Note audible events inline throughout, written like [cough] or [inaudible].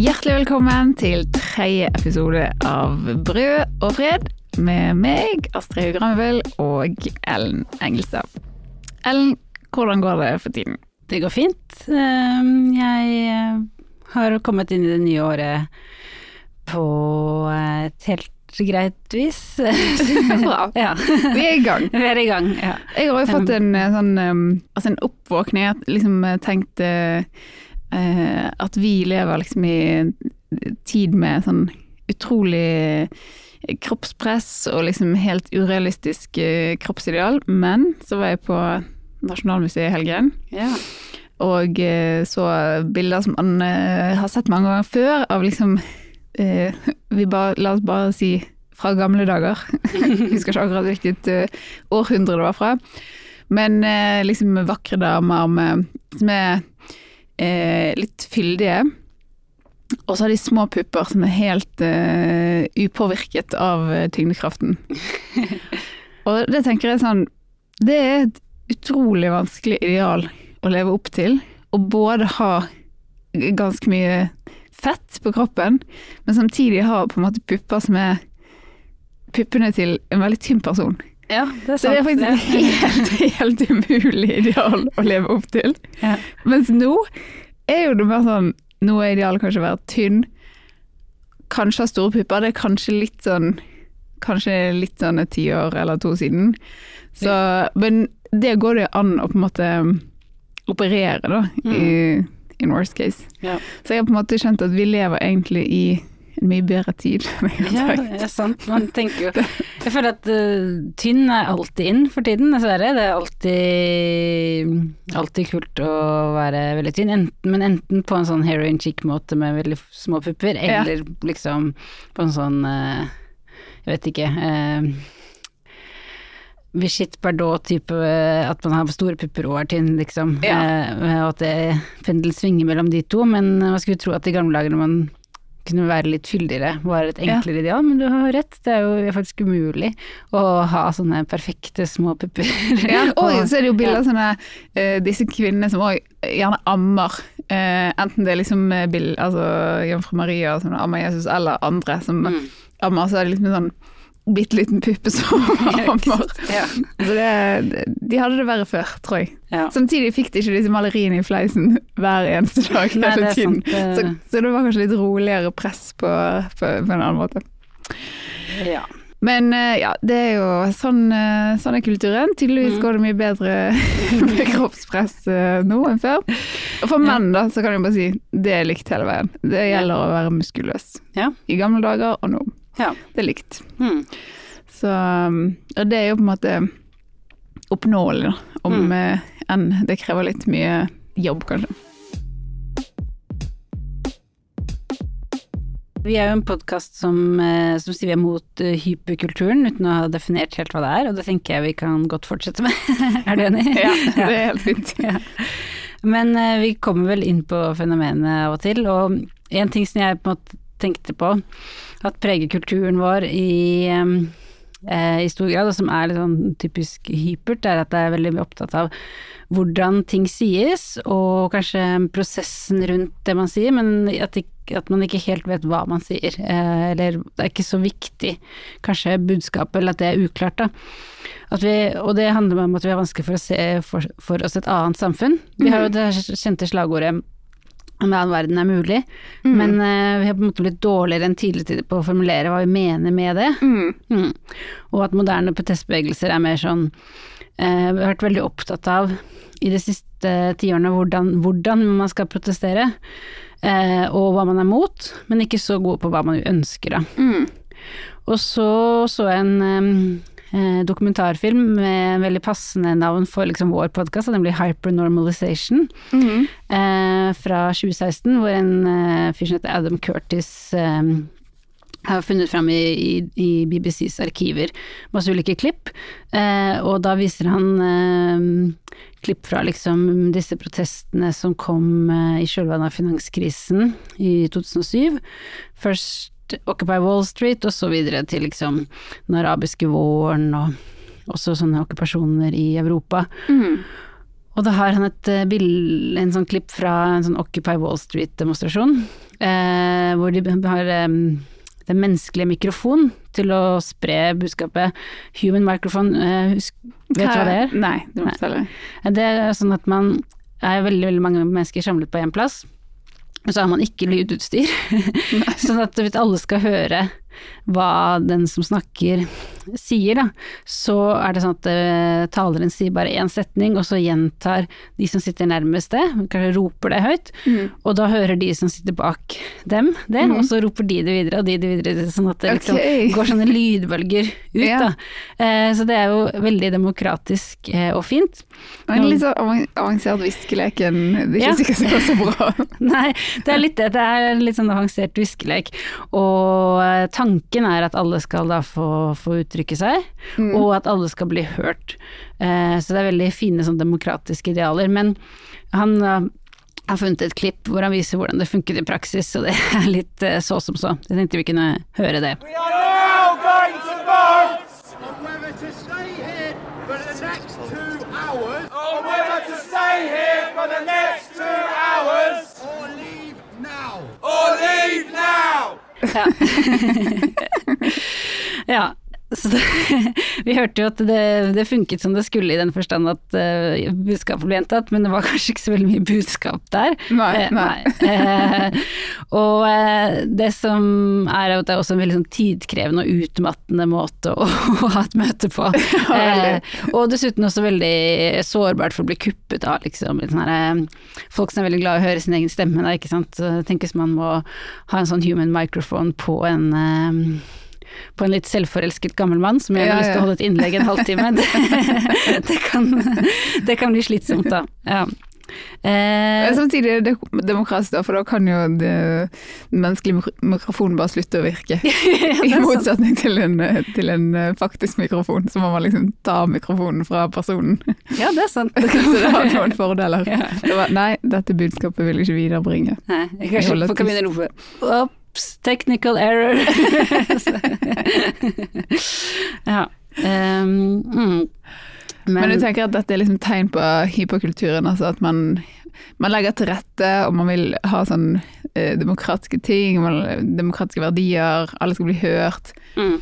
Hjertelig velkommen til tredje episode av Brød og fred med meg, Astrid Granvill og Ellen Engelstad. Ellen, hvordan går det for tiden? Det går fint. Ehm, Jeg eh, har kommet inn i det nye året på et helt greit vis. [laughs] Bra. Ja. Vi er i gang. Vi er i gang, ja. Jeg har jo fått en eh, sånn um, altså en oppvåkning. Jeg har liksom eh, tenkt eh, eh, at vi lever liksom i tid med sånn utrolig kroppspress og liksom helt urealistisk eh, kroppsideal. Men så var jeg på Nasjonalmuseet i helgen. ja. Og eh, så bilder som man eh, har sett mange ganger før, av liksom eh, [laughs] vi bare, La oss bare si fra gamle dager. [laughs] Husker ikke akkurat hvilket eh, århundre det var fra. Men eh, liksom vakre damer med, som er eh, litt fyldige. Og så har de små pupper som er helt eh, upåvirket av eh, tyngdekraften. [laughs] Og det tenker jeg sånn Det er et utrolig vanskelig ideal å leve opp til. Å både ha ganske mye fett på kroppen, men samtidig ha på en måte pupper som er puppene til en veldig tynn person. Ja, det. Så det er faktisk [laughs] helt, helt umulig ideal å leve opp til. Ja. Mens nå er jo det mer sånn Nå er idealet kanskje å være tynn, kanskje ha store pupper. Det er kanskje litt sånn Kanskje litt sånn et tiår eller to siden. Så, men det går det an å på en måte operere, da, i in worst case. Ja. Så jeg har på en måte skjønt at vi lever egentlig i en mye bedre tid. [laughs] Ja, det er sant. Man tenker jo [laughs] Jeg føler at uh, tynn er alltid inn for tiden, dessverre. Det er alltid, alltid kult å være veldig tynn, enten, men enten på en sånn heroin chic-måte med veldig små pupper, Ja. eller liksom på en sånn uh, Jeg vet ikke uh, Brigitte Bardot-type, eh, at man har store pupper og er tynn, liksom. Ja. Eh, og at det pendelen svinger mellom de to, men man skulle tro at i gamle dager når man kunne være litt fyldigere, var et Ja. enklere ideal, men du har rett, det er jo faktisk umulig å ha sånne perfekte små pupper. Ja, [laughs] og så er det jo bilder av sånne uh, disse kvinnene som òg gjerne ammer. Uh, enten det er liksom eh, bill, altså Jomfru Maria som ammer Jesus, eller andre som Mm. ammer, så er det liksom sånn bitte liten puppe som ammer. [laughs] Ja. Så det, de hadde det verre før, tror jeg. Ja. Samtidig fikk de ikke disse maleriene i fleisen hver eneste dag Nei, det tiden. sant, det- Så, så det var kanskje litt roligere press på, på, på en annen måte. ja. Men eh, ja, det er jo sånn, eh, sånn er kulturen. Tydeligvis Mm. går det mye bedre [laughs] med kroppspress eh, nå enn før. Og for menn da, så kan jeg bare si det er likt hele veien. Det gjelder å være muskuløs. Ja. I gamle dager og nå. Ja. Det er likt. Mm. Så um, Og det er jo på en måte oppnåelig, da. Om Mm. enn det krever litt mye jobb, kanskje. Vi er jo en podkast som, eh, som sier vi er mot eh, hyperkulturen, uten å ha definert helt hva det er, og det tenker jeg vi kan godt fortsette med. [laughs] er du enig? Ja, [laughs] det er helt fint. [laughs] Ja. Men vi kommer vel inn på fenomenet av og til, og en ting som jeg på en måte tenkte på, at preger kulturen vår i, eh, i stor grad, og som er litt sånn typisk hypert, er at jeg er veldig opptatt av hvordan ting sies, og kanskje prosessen rundt det man sier, men at, ikke at man ikke helt vet hva man sier. Eh, eller det er ikke så viktig, kanskje budskapet, eller at det er uklart, da. At vi, og det handler om at vi har vanskelig for å se for, for oss et annet samfunn. Vi har jo det kjente slagordet en annen verden er mulig, men uh, vi har på en måte blitt dårligere enn tidligere på å formulere hva vi mener med det. Mm. Mm. Og at moderne protestbevegelser er mer sånn uh, Vi har vært veldig opptatt av i de siste tiårene hvordan, hvordan man skal protestere, uh, og hva man er mot, men ikke så gode på hva man ønsker, da. Mm. Og så så jeg en eh, dokumentarfilm med veldig passende navn for liksom, vår podkast, nemlig Hypernormalization, Mm. eh, fra 2016, hvor en eh, fyr som heter Adam Curtis eh, har funnet fram i, i, i BBCs arkiver masse ulike klipp, eh, og da viser han eh, klipp fra liksom disse protestene som kom eh, i kjølvannet av finanskrisen i 2007. Først Occupy Wall Street, og så videre til liksom den arabiske våren, og også sånne okkupasjoner i Europa. Mm. Og da har han et eh, bild, en sånn klipp fra en sånn Occupy Wall Street-demonstrasjon, eh, hvor de har eh, den menneskelige mikrofon til å spre budskapet. Human microphone, eh, husk, vet du hva det er? Nei, du må fortelle. Det er sånn at man er veldig, veldig mange mennesker samlet på én plass, så har man ikke lydutstyr. [laughs] sånn at alle skal høre hva den som snakker sier, da, så er det sånn at uh, taleren sier bare én setning, og så gjentar de som sitter nærmest det, kanskje roper det høyt, og da hører de som sitter bak dem det, og så roper de det videre, og de det videre, sånn at det liksom okay. går sånne lydbølger ut, Ja. da. Uh, så det er jo veldig demokratisk uh, og fint. Og en litt sånn avan- avansert viskeleken, det er ikke sikkert så bra. [laughs] Nei, det er litt det. Det er en litt sånn avansert viskelek. Og eh, tanken er at alle skal da få, få uttrykke seg, og at alle skal bli hørt. Eh, så det er veldig fine sånn demokratiske idealer. Men han uh, har funnet et klipp hvor han viser hvordan det funket i praksis, så det er litt uh, så som så. Jeg tenkte vi kunne høre det. We are now going to vote on whether to stay here for the next two hours. On whether to stay here for the next two hours. Or leave now. Or leave now. Ja, [laughs] [laughs] så det, [laughs] vi hørte jo at det, det funket som det skulle i den forstand at uh, budskapet ble gjentatt, men det var [laughs] kanskje ikke så veldig mye budskap der. Nei, Eh, nei. Uh, og uh, det som er at det er også en veldig sånn tidkrevende og utmattende måte å, [laughs] å ha et møte på. Eh, og dessuten også veldig sårbart for å bli kuppet av liksom, sånn her, folk som er veldig glad i å høre sin egen stemme. Da, ikke sant? Så Tenk hvis man må ha en sånn human microphone på en på en litt selvforelsket gammel mann som gjerne Ja, har lyst til å holde et innlegg en halvtime. [laughs] Det, det, kan, det kan bli slitsomt, da. Ja. Eh, samtidig er det demokratisk, da, for da kan jo den menneskelige mikrofonen bare slutte å virke. [laughs] I motsetning til en, til en eh, faktisk mikrofon, så må man liksom ta mikrofonen fra personen. ja, det er sant. Så [laughs] det har noen fordeler. Ja. Det var, nei, dette budskapet vil jeg ikke viderebringe. Nei, jeg kan begynne å rope Ops, technical error. [laughs] ja. Um, mm. Men, Men du tenker at dette er liksom tegn på hyperkulturen, altså at man, man legger til rette, og man vil ha sånn eh, demokratiske ting, man, demokratiske verdier, alle skal bli hørt. mm,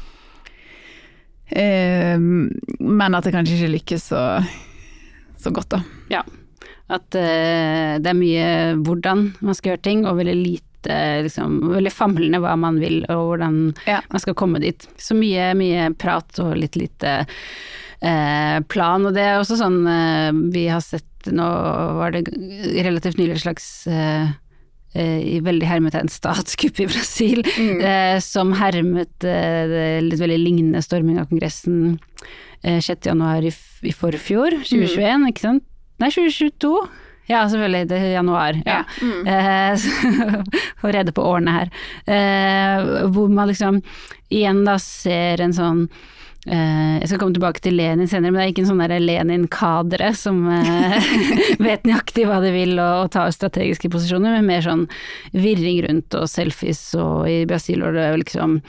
Eh, men at det kanskje ikke lykkes så, så godt, da. ja. At eh, det er mye hvordan man skal gjøre ting, og veldig lite liksom, veldig famlende hva man vil, og hvordan Ja. man skal komme dit. Så mye, mye prat og litt lite eh, plan, og det er også sånn eh, vi har sett nå var det relativt nylig et slags eh, eh, i veldig hermetegn statskupp i Brasil, eh, som hermet eh, litt veldig lignende storming av Kongressen eh, 6. januar i, i forfjor, 2021, ikke sant? Nei, 2022. Ja, selvfølgelig, det er januar. Ja. Eh, [laughs] så- Få redde på årene her. Eh, hvor man liksom igjen da ser en sånn eh, jeg skal komme tilbake til Lenin senere, men det er ikke en sånn Lenin-kadre som eh, [laughs] vet nøyaktig hva de vil og, og tar strategiske posisjoner, men mer sånn virring rundt og selfies, og i Brasil var det vel liksom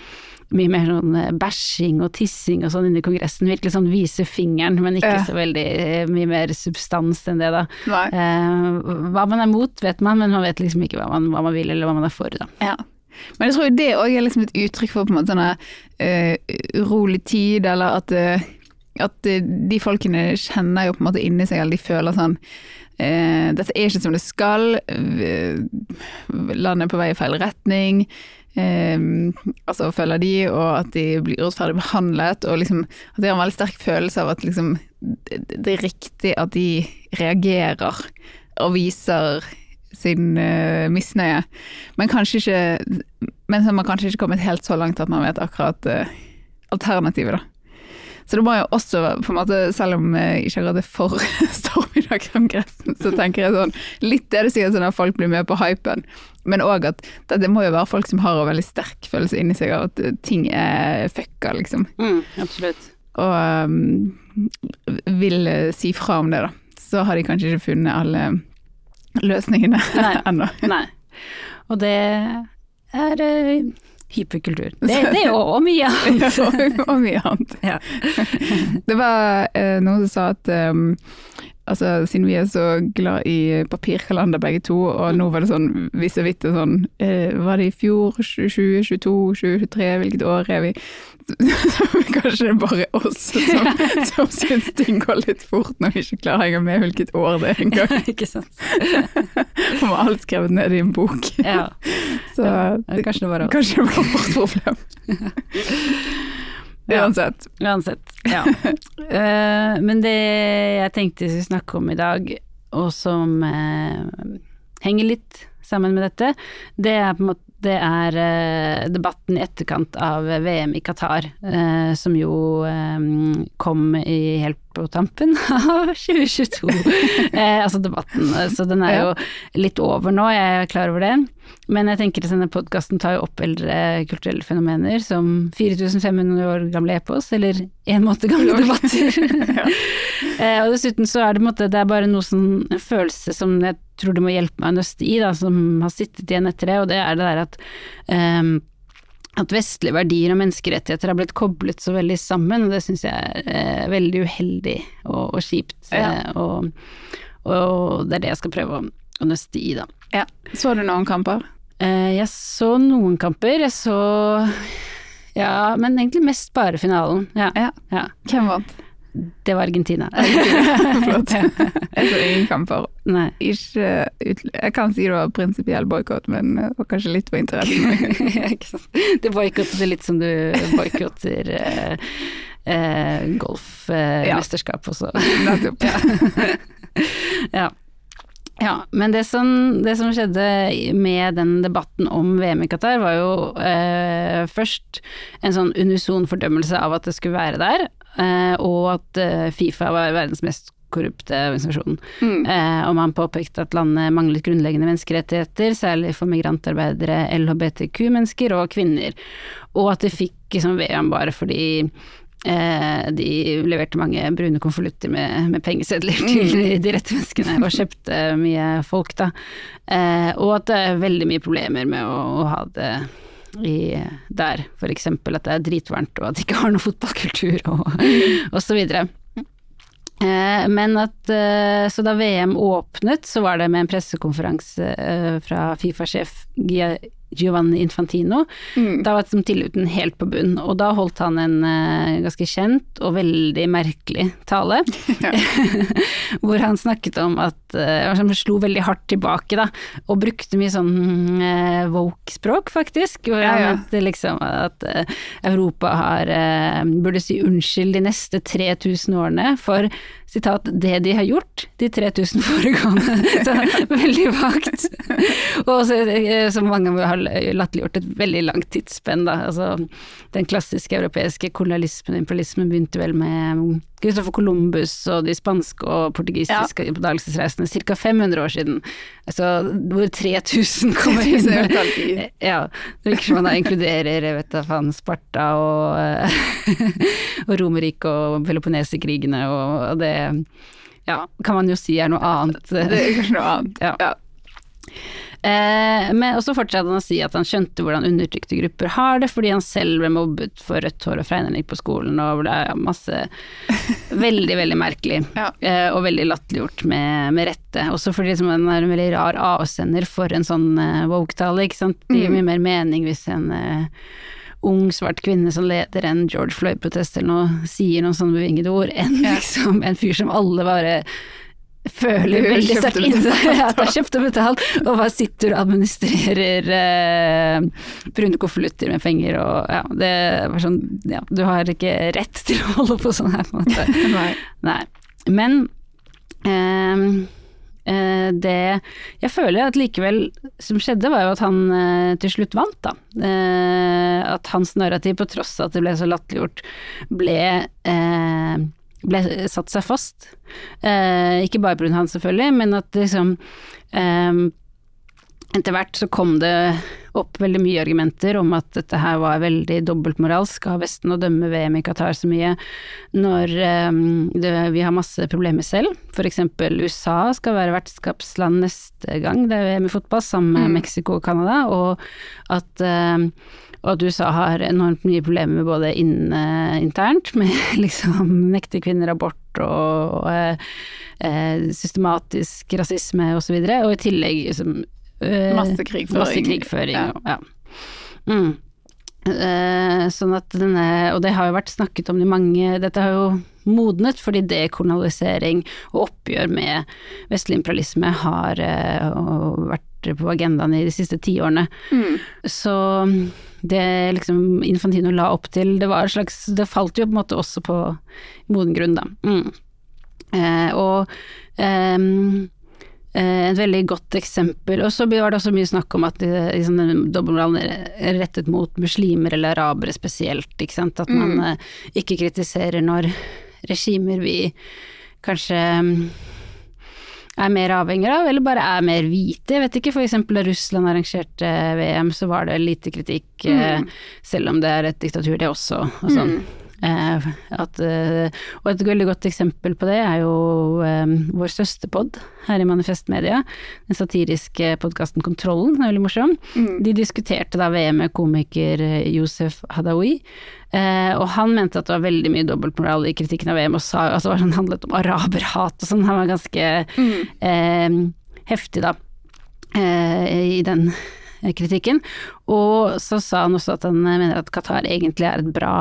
mye mer sånn eh, bæsjing og tissing og sånn inni Kongressen. Virkelig sånn vise fingeren, men ikke så veldig eh, mye mer substans enn det, da. Eh, hva man er mot, vet man, men man vet liksom ikke hva man, hva man vil eller hva man er for, da. Ja. Men jeg tror jo det òg er liksom et uttrykk for på en måte sånn urolig tid, eller at, uh, at de folkene kjenner jo på en måte inni seg, eller de føler sånn uh, Dette er ikke som det skal, landet er på vei i feil retning. Eh, altså føler de, og at de blir urettferdig behandlet, og liksom at de har en veldig sterk følelse av at liksom det, er riktig at de reagerer og viser sin eh, misnøye. Men kanskje ikke Men så har man kanskje ikke kommet helt så langt at man vet akkurat uh, alternativet, da. Så det må jo også, på en måte, selv om jeg ikke er for [laughs] i Dagkongressen, så tenker jeg sånn Litt er det sikkert sånn at folk blir med på hypen, men òg at det, det må jo være folk som har en veldig sterk følelse inni seg av at ting er fucka, liksom. Mm, absolutt. Og um, vil eh, si fra om det, da. Så har de kanskje ikke funnet alle løsningene [laughs] ennå. Nei. Og det er eh, hyperkultur. Det, det er jo og mye [laughs] annet. og mye annet. Ja. [laughs] Det var eh, noen som sa at, um, altså, siden vi er så glad i papirkalender begge to, og nå var det sånn hvis og vidt og sånn eh, Var det i fjor? 2022? 2023? Hvilket år er vi? [laughs] Så kanskje det er bare oss som, [laughs] som syns ting går litt fort når vi ikke klarer å henge med hvilket år det er engang. [laughs] Ikke sant. Og med alt skrevet ned i en bok. Ja. Så Ja, kanskje det var oss. kanskje det var vårt problem. Ja. Uansett. Uansett, ja. uh, [laughs] men det jeg tenkte vi skulle snakke om i dag, og som uh, henger litt sammen med dette, det er på en måte det er eh, debatten i etterkant av VM i Qatar, eh, som jo eh, kom i helt på tampen [laughs] av 2022. eh, altså debatten, så den er jo litt over nå, jeg er klar over det. Men jeg tenker at denne podkasten tar jo opp eldre kulturelle fenomener som 4500 år gamle epos, eller en måte gamle debatter. [laughs] eh, og dessuten så er det måte, det er bare noe sånn, følelse som jeg tror det må hjelpe meg å nøste i, da, som har sittet igjen etter det, og det er det der at um, at vestlige verdier og menneskerettigheter har blitt koblet så veldig sammen, og det syns jeg er eh, veldig uheldig og, og kjipt. Ja. Eh, og, og det er det jeg skal prøve å, å nøste i, da. Ja. Så du noen kamper? Eh, jeg så noen kamper, jeg så Ja, men egentlig mest bare finalen. Ja. Ja. ja. Hvem vant? Det var Argentina. [laughs] Flott. Jeg så ingen kamper. Nei. Ikke Jeg kan si det var prinsipiell boikott, men det var kanskje litt på interessen. [laughs] Du boikotter litt som du boikotter eh, eh, golfmesterskap eh, også. Nettopp. [laughs] Ja. Ja, men det som, det som skjedde med den debatten om VM i Qatar, var jo eh, først en sånn unison fordømmelse av at det skulle være der, eh, og at eh, Fifa var verdens mest korrupte organisasjon. Mm. Eh, og man påpekte at landet manglet grunnleggende menneskerettigheter, særlig for migrantarbeidere, LHBTQ-mennesker og kvinner, og at de fikk liksom, VM bare fordi eh, de leverte mange brune konvolutter med, med pengesedler til de, de rette menneskene, og kjøpte mye folk, da. Eh, og at det er veldig mye problemer med å, å ha det i, der, for eksempel at det er dritvarmt, og at de ikke har noe fotballkultur, og, [laughs] og så videre. Eh, Men at eh, Så da VM åpnet, så var det med en pressekonferanse eh, fra Fifa-sjef Giovanni Infantino. Mm. Da var liksom tilliten helt på bunn, og da holdt han en uh, ganske kjent og veldig merkelig tale. [laughs] [laughs] Hvor han snakket om at uh, Han slo veldig hardt tilbake, da, og brukte mye sånn uh, woke-språk, faktisk. Hvor Ja, han ja. mente liksom at eh, Europa har eh, burde si unnskyld de neste 3000 årene for sitat, det de har gjort de 3000 foregående. [laughs] Så veldig vagt. Og så, eh, som mange har latterliggjort et veldig langt tidsspenn, da. Altså, den klassiske europeiske kolonialismen og imperialismen begynte vel med Christopher Columbus og de spanske og portugisiske oppdagelsesreisene ca. 500 år siden. Altså hvor 3000 kommer [laughs] inn. [laughs] Ja, det virker som man da inkluderer jeg vet da faen Sparta og, eh, [laughs] og Romerriket og Peloponneserkrigene og det ja, kan man jo si er noe annet. Det er kanskje noe annet. Ja. Ja. Eh, men også fortsatte han å si at han skjønte hvordan undertrykte grupper har det, fordi han selv ble mobbet for rødt hår og fregner på skolen, og det er masse [laughs] Veldig, veldig merkelig. Ja. Eh, og veldig latterliggjort med, med rette. Også fordi liksom, han er en veldig rar avsender for en sånn eh, woke-tale, ikke sant. Det gir mye mer mening hvis en eh, ung svart kvinne som leder en George Floyd-protest eller noe, sier noen sånne bevingede ord, enn [laughs] liksom en fyr som alle bare føler er veldig sterkt inni inn at jeg kjøpt og betalt, og bare sitter og administrerer eh, brune konvolutter med penger og ja, det var sånn ja, du har ikke rett til å holde på sånn her, på en måte. [laughs] Nei. Nei. Men ehm, eh, det Jeg føler at likevel som skjedde, var jo at han eh, til slutt vant, da. Eh, at hans narrativ, på tross av at det ble så latterliggjort, ble eh, ble satt seg fast. Eh, ikke bare pga. han selvfølgelig, men at liksom eh, etter hvert så kom det opp veldig mye argumenter om at dette her var veldig dobbeltmoralsk av Vesten å dømme VM i Qatar så mye, når eh, det, vi har masse problemer selv. Eksempel USA skal være vertskapsland neste gang det er VM i fotball, sammen med Mexico og Canada, og at um, og at USA har enormt mye problemer med både inne, internt, [laughs] med liksom nekte kvinner abort og, og eh, systematisk rasisme osv., og, så videre, og i tillegg liksom eh, Masse krigføring. Masse krigføring, Ja. og- ja. Mm. Eh, sånn at denne, og det har jo vært snakket om i mange Dette har jo modnet fordi dekolonialisering og oppgjør med vestlig imperialisme har eh, vært på agendaen i de siste tiårene. Så det liksom Infantino la opp til, det var et slags Det falt jo på en måte også på moden grunn, da. Mm. Eh, og ehm, eh, et veldig godt eksempel. Og så var det også mye snakk om at liksom, dobbeltmoralen er rettet mot muslimer eller arabere spesielt, ikke sant. At man eh, ikke kritiserer når regimer vi kanskje mm, er mer avhengig av, eller bare er mer hvite. Jeg vet ikke, eksempel da Russland arrangerte VM, så var det lite kritikk, mm. selv om det er et diktatur det også, og sånn. Eh, at, eh, og et veldig godt eksempel på det er jo eh, vår søsterpod her i Manifest Media, den satiriske podkasten Kontrollen, den er veldig morsom. De diskuterte da VM med komiker eh, Josef Hadaoui, eh, og han mente at det var veldig mye dobbeltmoral i kritikken av VM, og sa altså, det var sånn, handlet om araberhat og sånn, han var ganske eh, heftig da i den kritikken. Og så sa han også at han mener at Qatar egentlig er et bra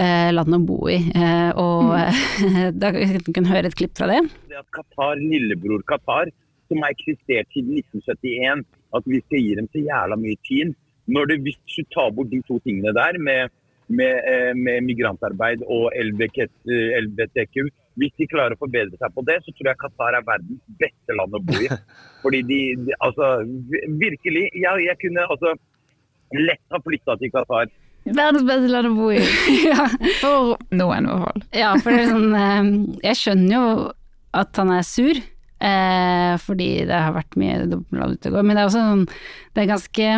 eh, land å bo i, eh, og [laughs] da kan vi høre et klipp fra det. det at Qatar, lillebror Qatar, som har eksistert siden 1971, at vi skal gi dem så jævla mye tid. Når det, hvis du tar bort de to tingene der, med, med, eh, med migrantarbeid og eh, LBTQ, hvis de klarer å forbedre seg på det, så tror jeg Qatar er verdens beste land å bo i. [laughs] Fordi de, de altså, virkelig, jeg, jeg kunne altså lett ha flytta til Qatar. Verdens beste land å bo i. [laughs] ja. For noen, i hvert fall. Ja, for det er sånn eh, Jeg skjønner jo at han er sur, eh, fordi det har vært mye dobbeltmoral ute og går, men det er også sånn Det er ganske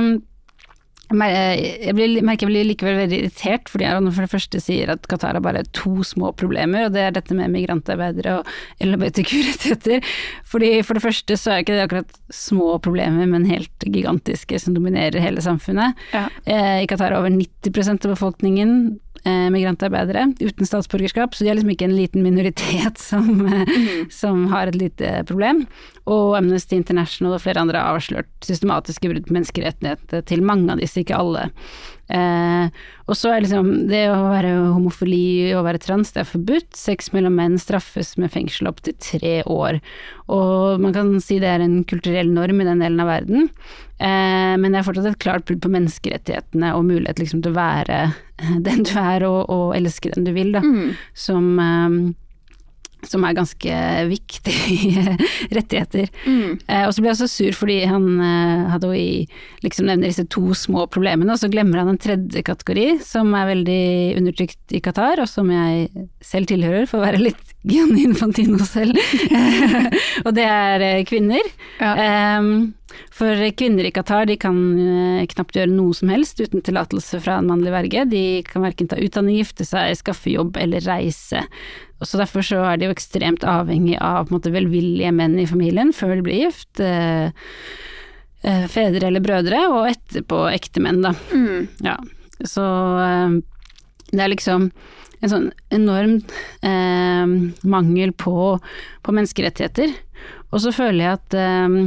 jeg blir, merker jeg blir likevel veldig irritert, fordi han for det første sier at Qatar har bare to små problemer, og det er dette med migrantarbeidere og LHBTQ-rettigheter. Fordi For det første så er ikke det akkurat små problemer, men helt gigantiske som dominerer hele samfunnet. Ja. Eh, I Qatar er over 90% av befolkningen eh, migrantarbeidere uten statsborgerskap, så de er liksom ikke en liten minoritet [laughs] som, mm. som har et lite problem. Og Amnesty International og flere andre har avslørt systematiske brudd på menneskerettighetene til mange av disse, ikke alle. Eh, og så er liksom det å være homofili og være trans, det er forbudt. Sex mellom menn straffes med fengsel opptil tre år. Og man kan si det er en kulturell norm i den delen av verden, eh, men det er fortsatt et klart brudd på menneskerettighetene og mulighet liksom til å være [laughs] den du er og, og elske den du vil, da. Som eh, som er ganske viktige [laughs] rettigheter. Eh, og så blir jeg så sur fordi han eh, hadde i, liksom nevner disse to små problemene, og så glemmer han en tredje kategori som er veldig undertrykt i Qatar, og som jeg selv tilhører, for å være litt [laughs] Gianni Infantino selv. [laughs] og det er eh, kvinner. Ja. Eh, for kvinner i Qatar de kan eh, knapt gjøre noe som helst uten tillatelse fra en mannlig verge. De kan verken ta utdanning, gifte seg, skaffe jobb eller reise. Og så Derfor så er de jo ekstremt avhengig av på en måte, velvillige menn i familien før de blir gift. Eh, eh, fedre eller brødre, og etterpå ektemenn, da. Ja. Så eh, det er liksom en sånn enorm eh, mangel på, på menneskerettigheter. Og så føler jeg at eh,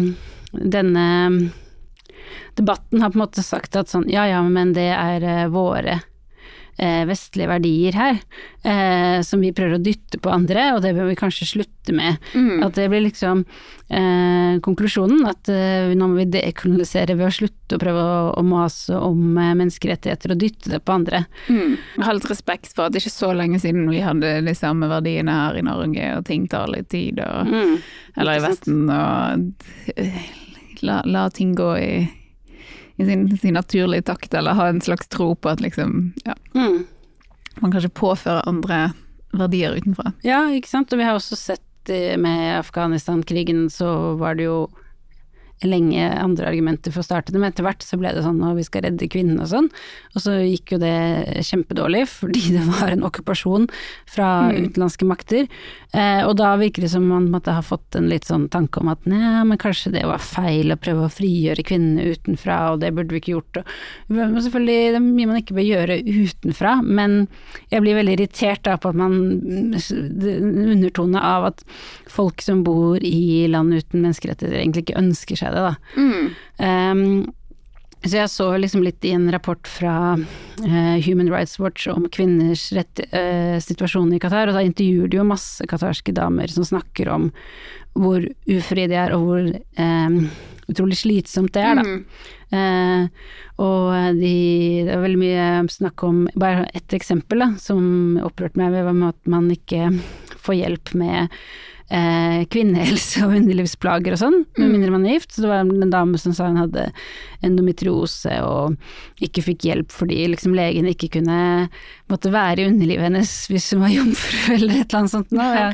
denne debatten har på en måte sagt at sånn, ja ja, men det er våre vestlige verdier her, eh, som vi prøver å dytte på andre, og det bør vi kanskje slutte med. At det blir liksom eh, konklusjonen, at eh, nå må vi dekolonisere ved å slutte å prøve å, mase om eh, menneskerettigheter og dytte det på andre. Mm. Ha litt respekt for at det ikke er så lenge siden vi hadde de samme verdiene her i Norge, og ting tar litt tid, og, Mm. eller i Vesten, og eh, la, la ting gå i, i sin, sin naturlige takt, eller ha en slags tro på at liksom, ja, Mm. man kan ikke påføre andre verdier utenfra. Ja, ikke sant. Og vi har også sett eh, med Afghanistan-krigen, så var det jo lenge andre argumenter for å starte det, men etter hvert så ble det sånn at vi skal redde kvinnene og sånn, og så gikk jo det kjempedårlig fordi det var en okkupasjon fra utenlandske makter, eh, og da virker det som man måtte ha fått en litt sånn tanke om at nei, men kanskje det var feil å prøve å frigjøre kvinnene utenfra, og det burde vi ikke gjort, og selvfølgelig det er mye man ikke bør gjøre utenfra, men jeg blir veldig irritert da på at man undertone av at folk som bor i land uten menneskerettigheter egentlig ikke ønsker seg det, da. Um, så jeg så liksom litt i en rapport fra uh, Human Rights Watch om kvinners rett, uh, situasjon i Qatar, og da intervjuer de jo masse qatarske damer som snakker om hvor ufrie de er, og hvor um, utrolig slitsomt det er, da. Uh, og de, det var veldig mye snakk om Bare ett eksempel da, som opprørte meg, var med at man ikke får hjelp med eh, kvinnehelse og underlivsplager og sånn, med mindre man er gift. Så det var en dame som sa hun hadde endometriose og ikke fikk hjelp fordi liksom legen ikke kunne måtte være i underlivet hennes hvis hun var jomfru [laughs] eller et eller annet sånt. Nå, ja.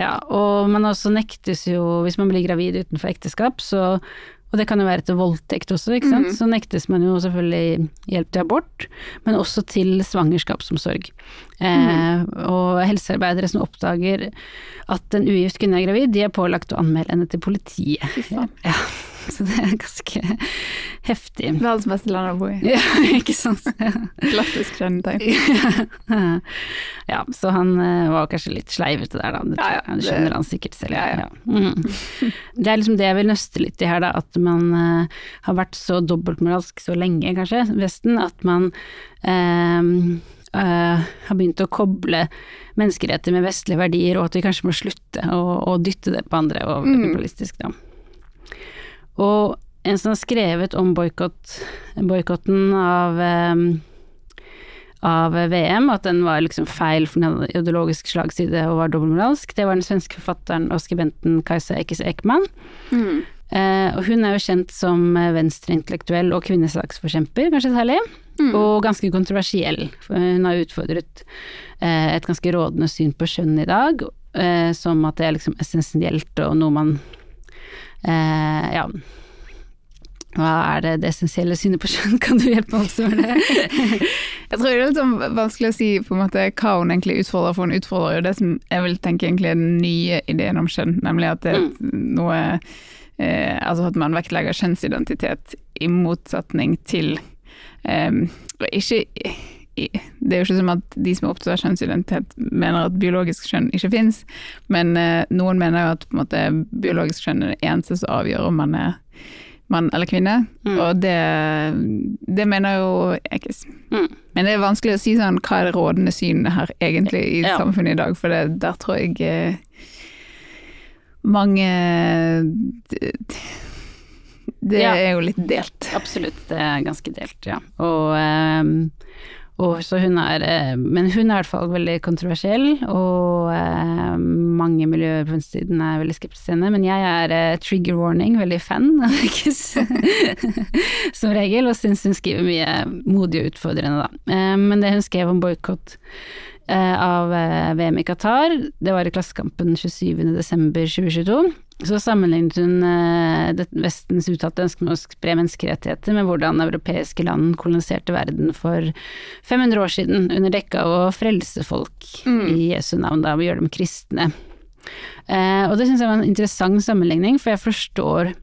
Ja, og man også nektes jo, hvis man blir gravid utenfor ekteskap, så og det kan jo være etter voldtekt også, ikke sant. Så nektes man jo selvfølgelig hjelp til abort, men også til svangerskapsomsorg. Eh, og helsearbeidere som oppdager at en ugift kvinne er gravid, de er pålagt å anmelde henne til politiet. Ja. [laughs] Så det er ganske heftig. Verdens beste land å bo i. Ja, [laughs] ikke sant. Klassisk kjennetegn. ja, så han uh, var kanskje litt sleivete der, da. Det, Ja, ja, det skjønner han sikkert selv. Ja. Mm. Det er liksom det jeg vil nøste litt i her, da. At man uh, har vært så dobbeltmoralsk så lenge, kanskje, Vesten, at man um, uh, har begynt å koble menneskeretter med vestlige verdier, og at vi kanskje må slutte å, å dytte det på andre, og imperialistisk, da. Og en som har skrevet om boikott, boikotten av av VM, at den var liksom feil for den hadde ideologisk slagside og var dobbeltmoralsk. Det var den svenske forfatteren og skribenten Kajsa Ekis Ekman. Eh, og hun er jo kjent som eh, venstreintellektuell og kvinnesaksforkjemper, kanskje særlig. Og ganske kontroversiell. For hun har utfordret eh, et ganske rådende syn på kjønn i dag, eh, som at det er liksom essensielt og noe man Ja. Hva er det, det essensielle synet på kjønn? [laughs] Kan du hjelpe meg også med det? [laughs] Jeg tror det er litt sånn vanskelig å si på en måte hva hun egentlig utfordrer, for hun utfordrer jo det som jeg vil tenke egentlig er den nye ideen om kjønn, nemlig at det er noe eh, Altså at man vektlegger kjønnsidentitet i motsetning til eh, ikke det er jo ikke som at de som er opptatt av kjønnsidentitet mener at biologisk kjønn ikke fins, men eh, noen mener jo at måte, biologisk kjønn er det eneste som avgjør om man er mann eller kvinne, og det, det mener jo Ekis. Mm. Men det er vanskelig å si sånn hva er det rådende synet her egentlig i Ja. samfunnet i dag, for det, der tror jeg eh, mange Det, Ja. er jo litt delt. Absolutt, det er ganske delt, ja. Og, så hun er eh, Men hun er i hvert fall veldig kontroversiell, og eh, mange miljøer på venstresiden er veldig skeptiske til henne. Men jeg er eh, trigger warning, veldig fan av Marcus, [laughs] som regel, og syns hun skriver mye modig og utfordrende, da. Men det hun skrev om boikott av VM i Qatar, det var i Klassekampen 27.12.2022. Så sammenlignet hun eh, det Vestens uttalte ønske om å spre menneskerettigheter med hvordan europeiske land koloniserte verden for 500 år siden, under dekke av å frelse folk i Jesu navn, da, og gjøre dem kristne. Eh, og det syns jeg var en interessant sammenligning, for jeg forstår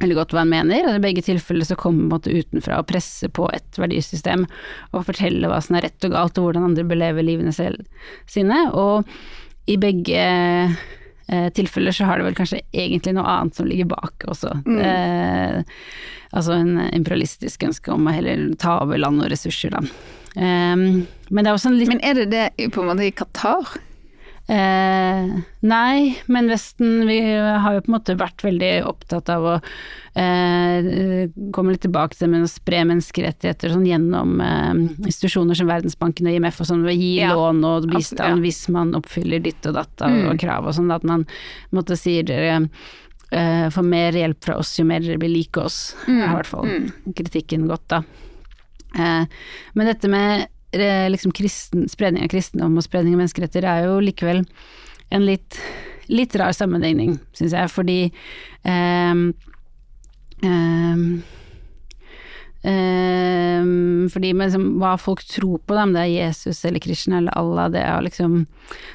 veldig godt hva han mener. og I begge tilfeller så kommer man utenfra og presser på et verdisystem og forteller hva som er rett og galt, og hvordan andre belever livene selv sine. Og i begge eh, tilfeller så har det vel kanskje egentlig noe annet som ligger bak også. Eh, altså en imperialistisk ønske om å heller ta over land og ressurser, da. Eh, men det er litt Men er det det på en måte i Qatar? Eh, nei, men Vesten vi har jo på en måte vært veldig opptatt av å eh, komme litt tilbake til det med å spre menneskerettigheter sånn gjennom eh, institusjoner som Verdensbanken og IMF og sånn, gi Ja, lån og bistand ja. hvis man oppfyller ditt og datt og, og krav og sånn, at man måtte sier eh, får mer hjelp fra oss jo mer dere blir like oss, Mm, i hvert fall kritikken godt da. Eh, men dette med liksom kristen, spredning av kristendom og spredning av menneskeretter er jo likevel en litt, litt rar sammenligning, syns jeg, fordi eh, ehm, ehm, fordi liksom, hva folk tror på, om det er Jesus eller Krishna eller Allah, det liksom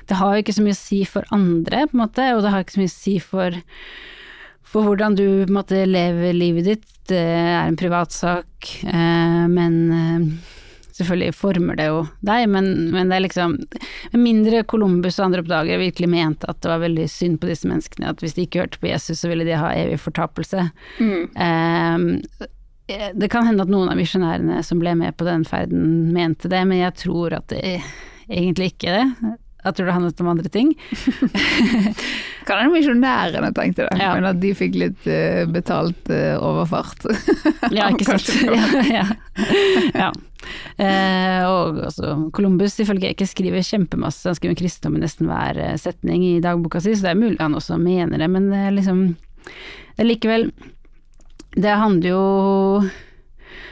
Det har jo ikke så mye å si for andre, på en måte, og det har ikke så mye å si for for hvordan du måte lever livet ditt. Det er en privatsak, eh, men eh, selvfølgelig former det jo deg, men, men det er liksom mindre Columbus og andre oppdagere virkelig mente at det var veldig synd på disse menneskene, at hvis de ikke hørte på Jesus, så ville de ha evig fortapelse. Eh, det kan hende at noen av misjonærene som ble med på den ferden, mente det, men jeg tror at det egentlig ikke det. Jeg tror det handlet om andre ting. [laughs] Kan hende misjonærene tenkte det, Ja. men at de fikk litt uh, betalt uh, overfart. Ja, ikke [laughs] sant. [laughs] Ja, ja. ja. Eh, og altså, Columbus ifølge ikke skriver kjempemasse, han skriver kristendom i nesten hver eh, setning i dagboka si, så det er mulig han også mener det, men det er liksom det er likevel Det handler jo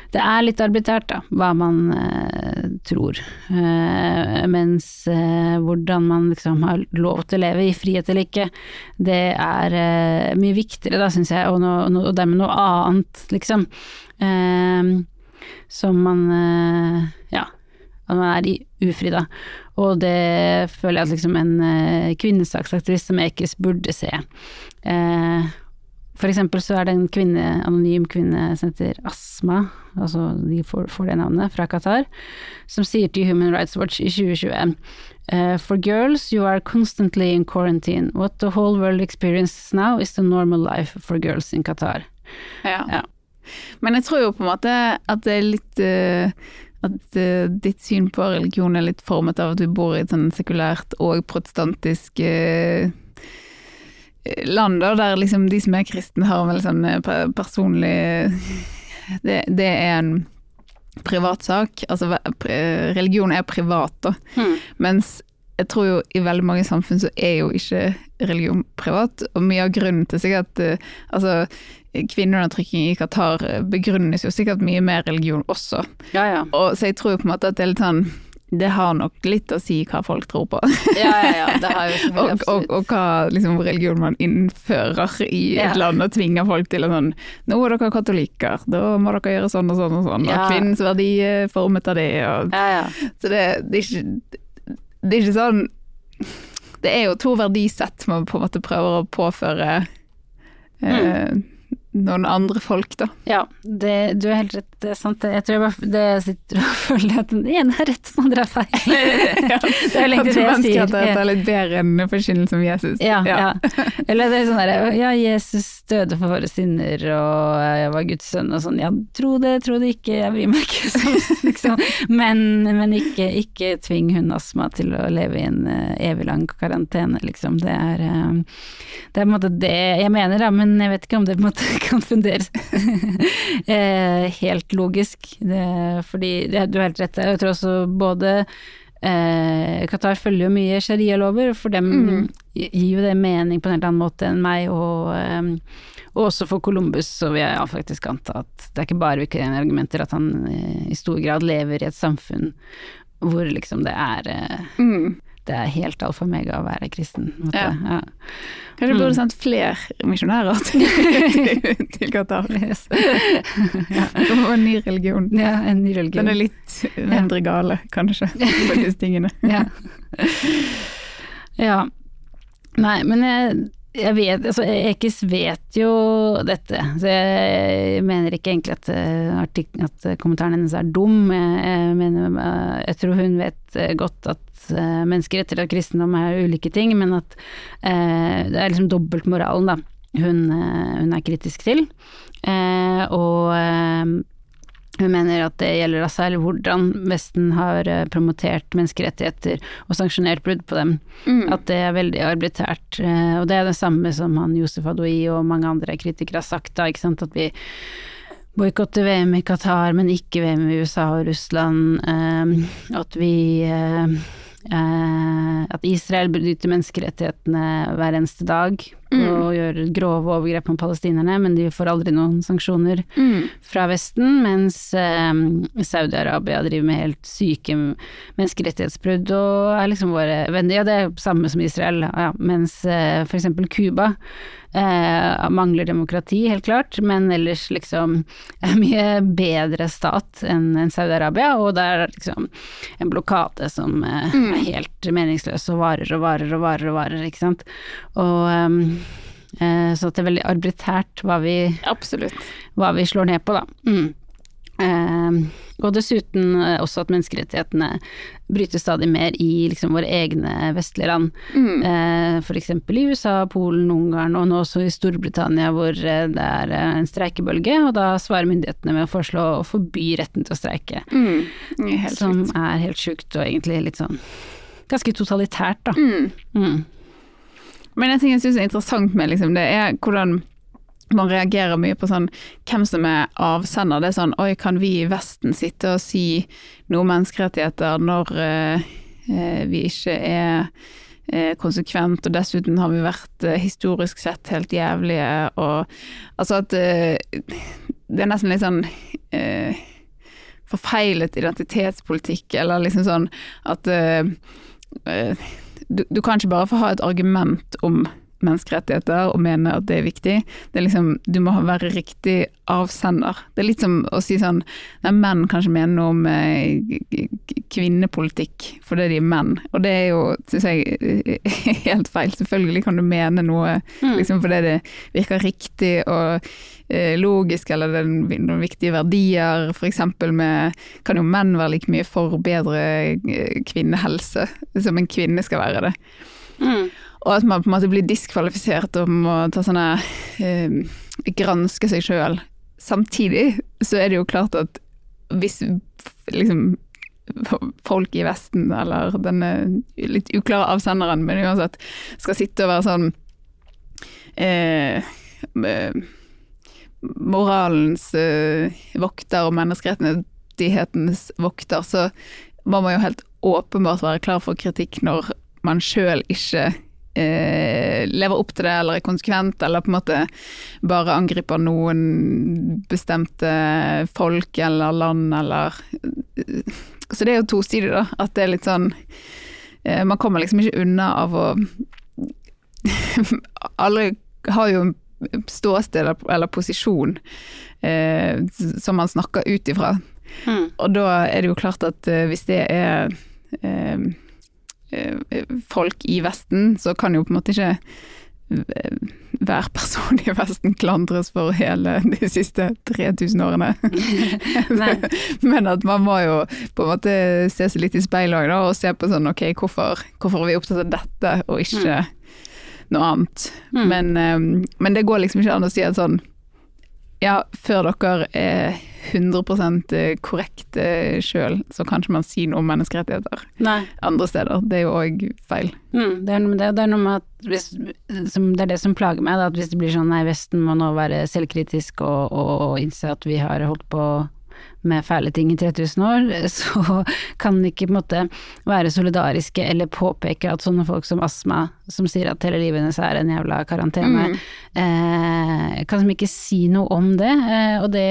det er litt arbitrært, da, hva man eh, tror. Eh, mens eh, hvordan man liksom har lov til å leve i frihet eller ikke, det er eh, mye viktigere, da, syns jeg, og, no, no, og dermed noe annet, liksom. Eh, som man eh, Ja, at man er i ufri, da. Og det føler jeg at liksom en eh, kvinnesaksaktivist som Ekiz burde se. Eh, for eksempel så er det en kvinne, anonym kvinne som heter Asma, altså de får, får det navnet, fra Qatar, som sier til Human Rights Watch i 2020 eh, For girls, you are constantly in quarantine. What the whole world experiences now is the normal life for girls in Qatar. Ja. Ja. Men jeg tror jo på en måte at det er litt uh, At uh, ditt syn på religion er litt formet av at du bor i et sånn sekulært og protestantisk uh, land, da, der liksom de som er kristne har vel sånn personlig [laughs] det, det er en privatsak. Altså religion er privat, da. Mens jeg tror jo i veldig mange samfunn så er jo ikke religion privat, og mye av grunnen til sikkert altså kvinneundertrykking i Qatar eh, begrunnes jo sikkert mye med religion også. Ja, ja. Og, så jeg tror jo på en måte at det er litt sånn Det har nok litt å si hva folk tror på. Ja, ja, ja. Det har jo [laughs] og, og, og hva liksom, religion man innfører i et land og tvinger folk til å sånn Nå er dere katolikker, da må dere gjøre sånn og sånn og sånn. Og kvinnens verdi er formet av det. Og, Ja, ja. så det, det, er ikke, det er ikke sånn Det er jo to verdisett man på en måte prøver å påføre eh, noen andre folk, da. Ja, det, du har helt rett, det er sant. Jeg tror jeg bare det jeg sitter og [laughs] føler at den ene er rett, den andre er feil. det er [laughs] At det jeg sier. det er litt bedre enn forkynnelse om Jesus. Ja, ja. Eller det er sånn der, ja, Jesus døde for våre synder, og jeg var Guds sønn, og sånn, ja, tro det, tro det ikke, jeg bryr meg ikke, [laughs] sånn, liksom. Men, men ikke, ikke tving hun astma til å leve i en eh, evig lang karantene, liksom. Det er, eh, det er på en måte det jeg mener, da, men jeg vet ikke om det på en måte kan funderes [laughs] eh, helt logisk. Det, fordi det, du har helt rett, jeg tror også både Eh, Qatar følger jo mye sharialover, for dem gir jo det mening på en helt annen måte enn meg, og, eh, og også for Columbus så vil jeg faktisk anta at det er ikke bare hvilke argumenter at han eh, i stor grad lever i et samfunn hvor liksom det er eh, Mm. Det er helt alfa og mega å være kristen. Ja. Ja. Kanskje Mm. burde sendt flere misjonærer til, til, [laughs] til Qatar. Yes. [laughs] Det Og en ny religion. ja, en ny religion. Den er litt mindre gale, kanskje, [laughs] på disse tingene. ja. ja. Nei, men jeg, jeg vet Altså, Ekiz vet jo dette, så jeg mener ikke egentlig at, eh, artik- at kommentaren hennes er dum. Jeg, mener eh, Jeg tror hun vet eh, godt at mennesker menneskeretter og kristendom er ulike ting, men at eh, det er liksom dobbeltmoralen. Hun, eh, hun er kritisk til. Eh, og eh, hun mener at det gjelder da særlig hvordan Vesten har eh, promotert menneskerettigheter og sanksjonert brudd på dem. At det er veldig arbitrært. eh, Og det er det samme som han Josef Adoui og mange andre kritikere har sagt, da, ikke sant. At vi boikotter VM i Qatar, men ikke VM i USA og Russland. eh, At vi eh, eh, At Israel bryter menneskerettighetene hver eneste dag og gjør grove overgrep mot palestinerne, men de får aldri noen sanksjoner Mm. fra Vesten, mens eh, Saudi-Arabia driver med helt syke menneskerettighetsbrudd og er liksom våre venner. Ja, det er samme som Israel, ja. mens eh, eksempel Cuba eh, mangler demokrati, helt klart, men ellers liksom er mye bedre stat enn en Saudi-Arabia, og det er liksom en blokade som eh, er helt meningsløs og varer og varer og varer og varer, ikke sant. Og eh, så det er veldig arbitrært hva vi hva vi slår ned på, da. Mm. Eh, og dessuten eh, også at menneskerettighetene brytes stadig mer i liksom våre egne vestlige land. Mm. Eh, eksempel i USA, Polen, Ungarn og nå også i Storbritannia hvor eh, det er eh, en streikebølge, og da svarer myndighetene med å foreslå å forby retten til å streike. Mm. Som sjukt. er helt sjukt og egentlig litt sånn ganske totalitært, da. Mm. Men en ting jeg syns er interessant med liksom, det er hvordan man reagerer mye på sånn hvem som er avsender. Det er sånn oi, kan vi i Vesten sitte og si noe om menneskerettigheter når eh, vi ikke er eh, konsekvent, og dessuten har vi vært historisk sett helt jævlige, og altså at Det er nesten litt sånn eh, forfeilet identitetspolitikk, eller liksom sånn at eh, du, kan ikke bare få ha et argument om menneskerettigheter og mener at det er viktig. Det er liksom, du må være riktig avsender. Det er litt som å si sånn Nei, menn kanskje mener noe om eh, kvinnepolitikk fordi de er menn. Og det er jo, syns jeg, [laughs] helt feil. Selvfølgelig kan du mene noe liksom fordi det virker riktig og eh, logisk, eller det er noen viktige verdier. Eksempel med Kan jo menn være like mye for bedre eh, kvinnehelse som en kvinne skal være det. Mm. Og at man på en måte blir diskvalifisert og må ta sånne eh, granske seg sjøl. Samtidig så er det jo klart at hvis liksom folk i Vesten, eller denne litt uklare avsenderen, men uansett, skal sitte og være sånn eh, eh, moralens eh, vokter og menneskerettighetens vokter, så må man jo helt åpenbart være klar for kritikk når man sjøl ikke eh, lever opp til det, eller er konsekvent, eller på en måte bare angriper noen bestemte folk eller land, eller Så det er jo tosidig, da. At det er litt sånn eh, Man kommer liksom ikke unna av å [laughs] Alle har jo ståsted eller, posisjon eh, som man snakker ut ifra. Mm. Og da er det jo klart at eh, hvis det er eh, eh, folk i Vesten, så kan jo på en måte ikke eh, hver person i Vesten klandres for hele de siste 3000 årene. [laughs] [laughs] Men at man må jo på en måte se seg litt i speilet og se på sånn ok, hvorfor, hvorfor er vi opptatt av dette og ikke noe annet. Mm. Men, eh, men det går liksom ikke an å si at sånn ja, før dere er 100% korrekte sjøl, så kan ikke man si noe om menneskerettigheter Nei. andre steder. Det er jo òg feil. Mm, det er noe med det, det er noe med at hvis, som, Det er det som plager meg, da, at hvis det blir sånn nei, Vesten må nå være selvkritisk og, og, og innse at vi har holdt på med fæle ting i 3000 år, [laughs] så kan de ikke på en måte være solidariske eller påpeke at sånne folk som astma, som sier at hele livet hennes er en jævla karantene, eh, kan som ikke si noe om det, eh, og det,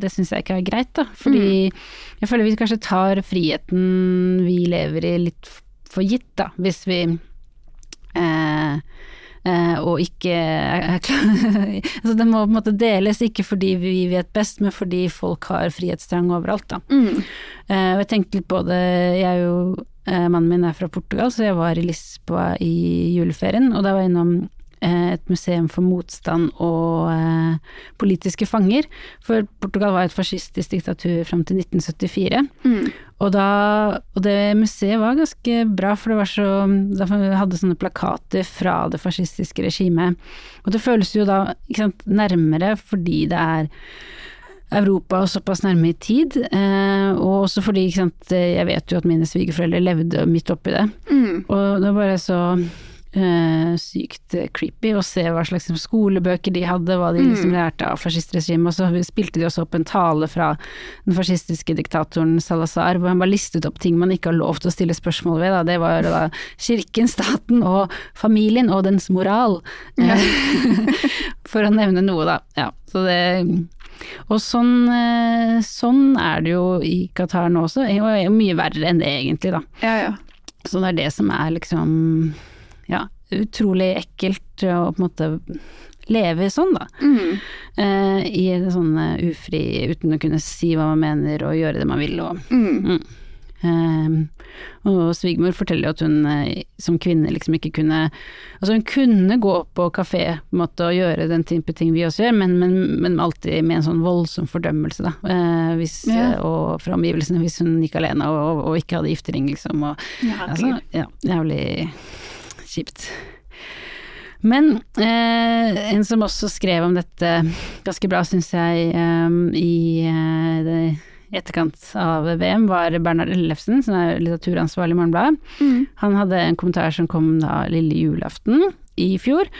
det syns jeg ikke er greit, da, fordi jeg føler vi kanskje tar friheten vi lever i litt for gitt, da, hvis vi eh, og ikke [laughs] altså Det må på en måte deles, ikke fordi vi vet best, men fordi folk har frihetstrang overalt, da. Mm. og jeg tenkte litt på det, jeg er jo eh, Mannen min er fra Portugal, så jeg var i Lisboa i juleferien, og da var jeg innom eh, et museum for motstand og eh, politiske fanger. For Portugal var et fascistisk diktatur fram til 1974. Og, da, og det museet var ganske bra, for det var så Da hadde sånne plakater fra det fascistiske regimet. Og det føles jo da sant, nærmere fordi det er Europa og såpass nærme i tid, eh, og også fordi sant, jeg vet jo at mine svigerforeldre levde midt oppi det. Og det var bare så eh, sykt creepy å se hva slags skolebøker de hadde, hva de liksom lærte av fascistregimet. Og så spilte de også opp en tale fra den fascistiske diktatoren Salazar, hvor han bare listet opp ting man ikke har lov til å stille spørsmål ved. Da. Det var da kirken, staten og familien og dens moral. Eh, [laughs] For å nevne noe, da. Ja, så det og sånn, eh, sånn er det jo i Qatar nå også, og mye verre enn det egentlig, da. Ja, ja. Så det er det som er liksom ja, utrolig ekkelt å på en måte leve sånn, da. Mm. Uh, I sånn eh, ufri, uten å kunne si hva man mener og gjøre det man vil og Mm. Eh, og svigermor forteller jo at hun eh, som kvinne liksom ikke kunne Altså hun kunne gå på kafé på måte og gjøre den type ting vi også gjør, men, men, men alltid med en sånn voldsom fordømmelse, da. uh, hvis, Ja. Og fra omgivelsene, hvis hun gikk alene og, og ikke hadde giftering, liksom. Og, altså, ja, jævlig kjipt. Men eh, en som også skrev om dette ganske bra, syns jeg, eh, i eh, etterkant av VM, var Bernhard Ellefsen, som er litteraturansvarlig i Morgenbladet. Mm. Han hadde en kommentar som kom da lille julaften i fjor,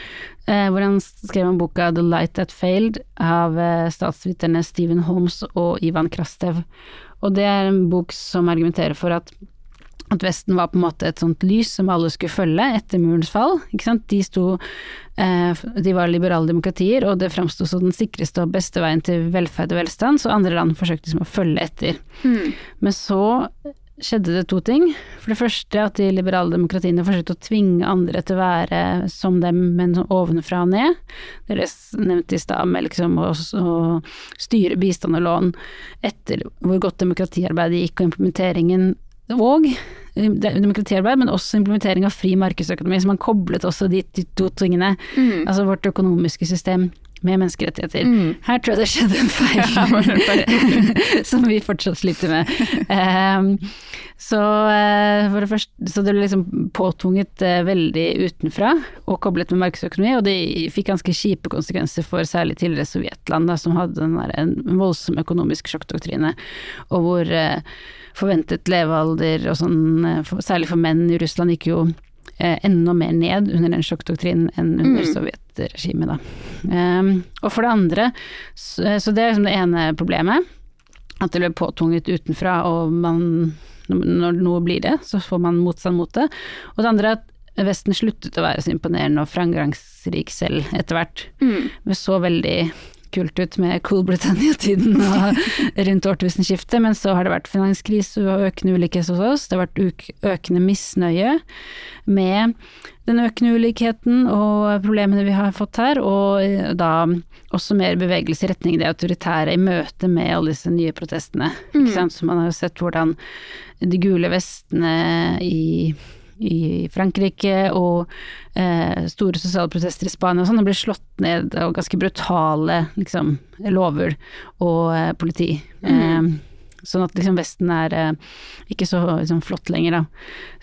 eh, hvor han skrev om boka The Light That Failed av eh, statsviterne Stephen Holmes og Ivan Krastev. Og det er en bok som argumenterer for at at Vesten var på en måte et sånt lys som alle skulle følge etter murens fall. De, sto, eh, de var liberale demokratier, og det framsto som den sikreste og beste veien til velferd og velstand, så andre land forsøkte liksom å følge etter. Mm. Men så skjedde det to ting. For det første at de liberale demokratiene forsøkte å tvinge andre til å være som dem, men ovenfra og ned. Det er det nevnte i stad, med liksom å, å styre bistand og lån etter hvor godt demokratiarbeidet gikk, og implementeringen og demokratiarbeid, men også implementering av fri markedsøkonomi. Så man koblet også de, de to tingene. Mm. Altså vårt økonomiske system med menneskerettigheter. Mm. Her tror jeg det skjedde en feil, [laughs] [laughs] som vi fortsatt sliter med. Um, så, eh, for det første, så det ble liksom påtvunget uh, veldig utenfra, og koblet med markedsøkonomi, og det fikk ganske kjipe konsekvenser for særlig tidligere Sovjetland, da, som hadde den der, en voldsom økonomisk sjokkdoktrine, og hvor uh, forventet levealder og sånn, uh, for, særlig for menn i Russland, gikk jo enda mer ned under den sjokkdoktrinen enn under Mm. sovjetregimet, da. Ehm, og for det andre, så, så det er liksom det ene problemet, at det ble påtvunget utenfra, og man, når noe blir det, så får man motstand mot det. Og det andre er at Vesten sluttet å være så imponerende og framgangsrik selv etter hvert. Mm. Det så veldig kult ut med Cool Britannia-tiden [laughs] rundt årtusenskiftet, men så har det vært finanskrise og økende ulikhet hos oss. Det har vært økende misnøye med den økende ulikheten og problemene vi har fått her, og eh, da også mer bevegelse i retning det autoritære i møte med alle disse nye protestene. Sant? Så man har jo sett hvordan de gule vestene i i Frankrike og eh, store sosiale protester i Spania og sånn, det ble slått ned av ganske brutale liksom, lover og eh, politi. Eh, sånn at liksom Vesten er eh, ikke så liksom, flott lenger, da,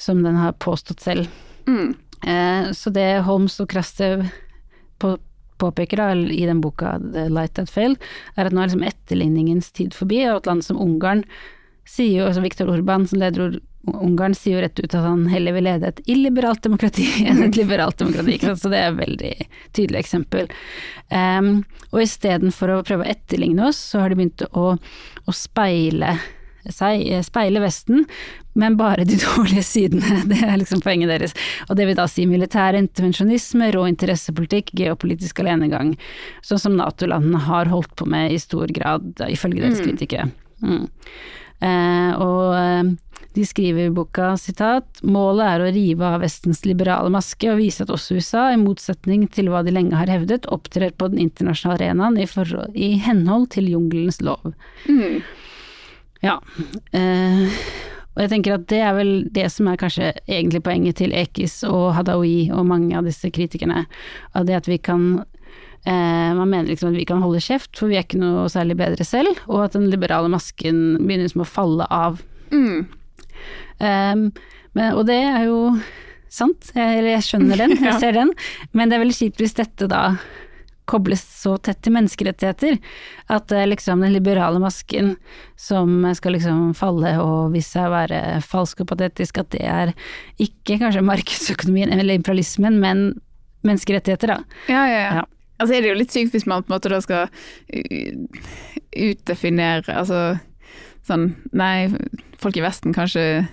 som den har påstått selv. Mm. Eh, så det Holmes og Krastev på, påpeker da, i den boka The Light That Failed, er at nå er liksom etterligningens tid forbi, og at land som Ungarn sier jo, altså Viktor Orban som leder Ungarn sier jo rett ut at han heller vil lede et illiberalt demokrati [laughs] enn et liberalt demokrati, ikke sant? så det er et veldig tydelig eksempel. Um, og istedenfor å prøve å etterligne oss, så har de begynt å, å speile seg, speile Vesten, men bare de [laughs] dårlige sidene. Det er liksom poenget deres. Og det vil da si militær intervensjonisme, rå interessepolitikk, geopolitisk alenegang. Sånn som Nato-landene har holdt på med i stor grad, ifølge deres kritikere. Mm. Eh, og eh, de skriver i boka sitat målet er å rive av Vestens liberale maske og vise at også USA, i motsetning til hva de lenge har hevdet, opptrer på den internasjonale arenaen i, forhold- i henhold til jungelens lov. Mm. Ja. Eh, og jeg tenker at det er vel det som er kanskje egentlig poenget til Ekis og Hadaoui og mange av disse kritikerne. Av det at vi kan Man mener liksom at vi kan holde kjeft, for vi er ikke noe særlig bedre selv, og at den liberale masken begynner liksom å falle av. Mm. Um, men, og det er jo sant, jeg, eller jeg skjønner den, [laughs] jeg Ja. ser den, men det er veldig kjipt hvis dette da kobles så tett til menneskerettigheter. At det er liksom den liberale masken som skal liksom falle og vise seg å være falsk og patetisk, at det er ikke kanskje markedsøkonomien eller imperialismen, men menneskerettigheter, da. Ja, ja, ja. Ja. Altså er det jo litt sykt hvis man på en måte da skal uh, utdefinere Altså sånn Nei, folk i Vesten kan ikke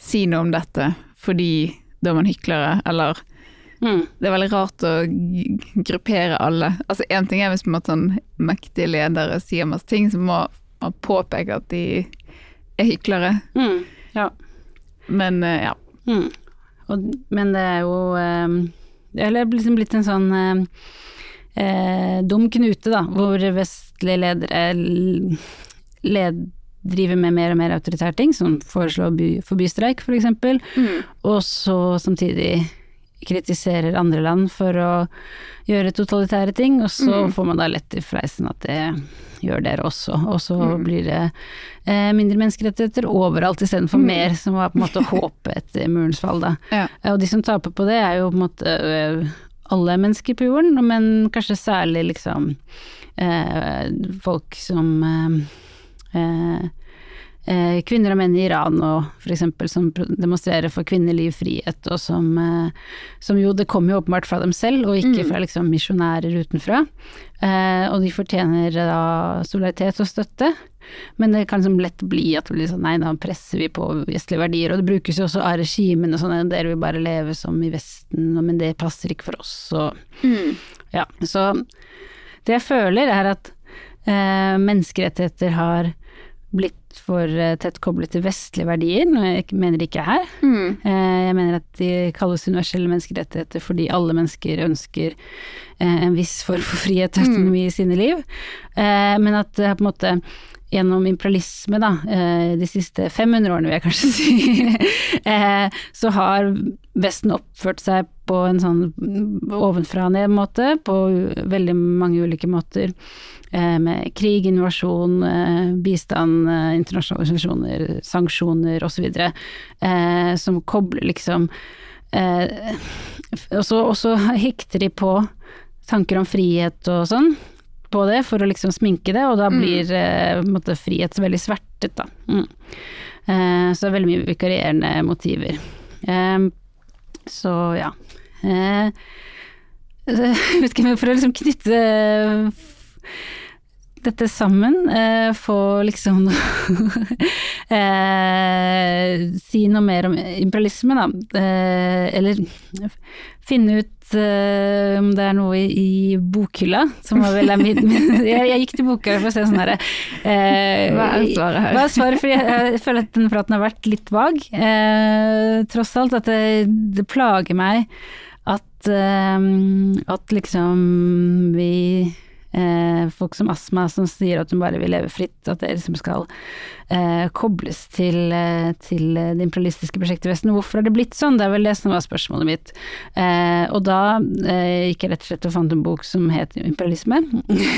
si noe om dette fordi da er man hyklere, eller Mm. Det er veldig rart å gruppere alle. Altså Én ting er hvis på en måte sånn mektige ledere sier masse ting, så må man påpeke at de er hyklere. Mm. Ja. Men eh, ja. Mm. Og, men det er jo eh, Eller liksom blitt en sånn eh, dum knute, da, hvor vestlige ledere led, driver med mer og mer autoritære ting, som foreslår å by, forby streik, for eksempel, og så samtidig kritiserer andre land for å gjøre totalitære ting, og så får man da lett i fleisen at det gjør dere også, og så blir det eh, mindre menneskerettigheter overalt istedenfor mer, som var på en måte håpet etter murens fall, da. [laughs] Ja. Eh, Og de som taper på det er jo på en måte eh, alle mennesker på jorden, men kanskje særlig liksom eh, folk som eh, eh, kvinner og menn i Iran og eksempel som demonstrerer for kvinneliv, frihet, og som, eh, som jo det kommer jo åpenbart fra dem selv, og ikke fra liksom misjonærer utenfra. Eh, og de fortjener da solidaritet og støtte. Men det kan liksom lett bli at blir sånn, nei, da presser vi på vestlige verdier, og det brukes jo også av regimene sånn, dere vil bare leve som i Vesten, men det passer ikke for oss, og ja. Så det jeg føler er at eh, menneskerettigheter har blitt for eh, tett koblet til vestlige verdier, noe jeg mener ikke er her. Mm. Eh, Jeg mener at de kalles universelle menneskerettigheter fordi alle mennesker ønsker eh, en viss form for frihet og autonomi i sine liv, men at det er på en måte gjennom imperialisme, da, eh, de siste 500 årene vil jeg kanskje [laughs] si, eh, så har Vesten oppført seg på en sånn ovenfra og ned-måte, på veldig mange ulike måter. eh, Med krig, invasjon, eh, bistand, internasjonale organisasjoner, sanksjoner osv. Som kobler liksom og så hekter de på tanker om frihet og sånn på det for å liksom sminke det, og da blir mm. måte frihet så veldig svertet, da. Mm. Eh, så det er veldig mye vikarierende motiver. Eh, så ja. Eh, [laughs] for å liksom knytte dette sammen, eh, få liksom [laughs] eh, Si noe mer om imperialisme, da. Eh, eller finne ut eh, om det er noe i, i bokhylla, som var vel min [laughs] jeg, jeg gikk til bokhylla for å se sånn herre eh, Hva er svaret her? Hva er svaret? For jeg, jeg føler at denne praten har vært litt vag, eh, tross alt. At det, det plager meg at, at liksom vi folk som astma som sier at hun bare vil leve fritt, at det liksom skal eh, kobles til, eh, til det imperialistiske prosjektet i Vesten. Hvorfor har det blitt sånn? Det er vel det som var spørsmålet mitt. Eh, og da eh, gikk jeg rett og slett og fant en bok som het Imperialisme.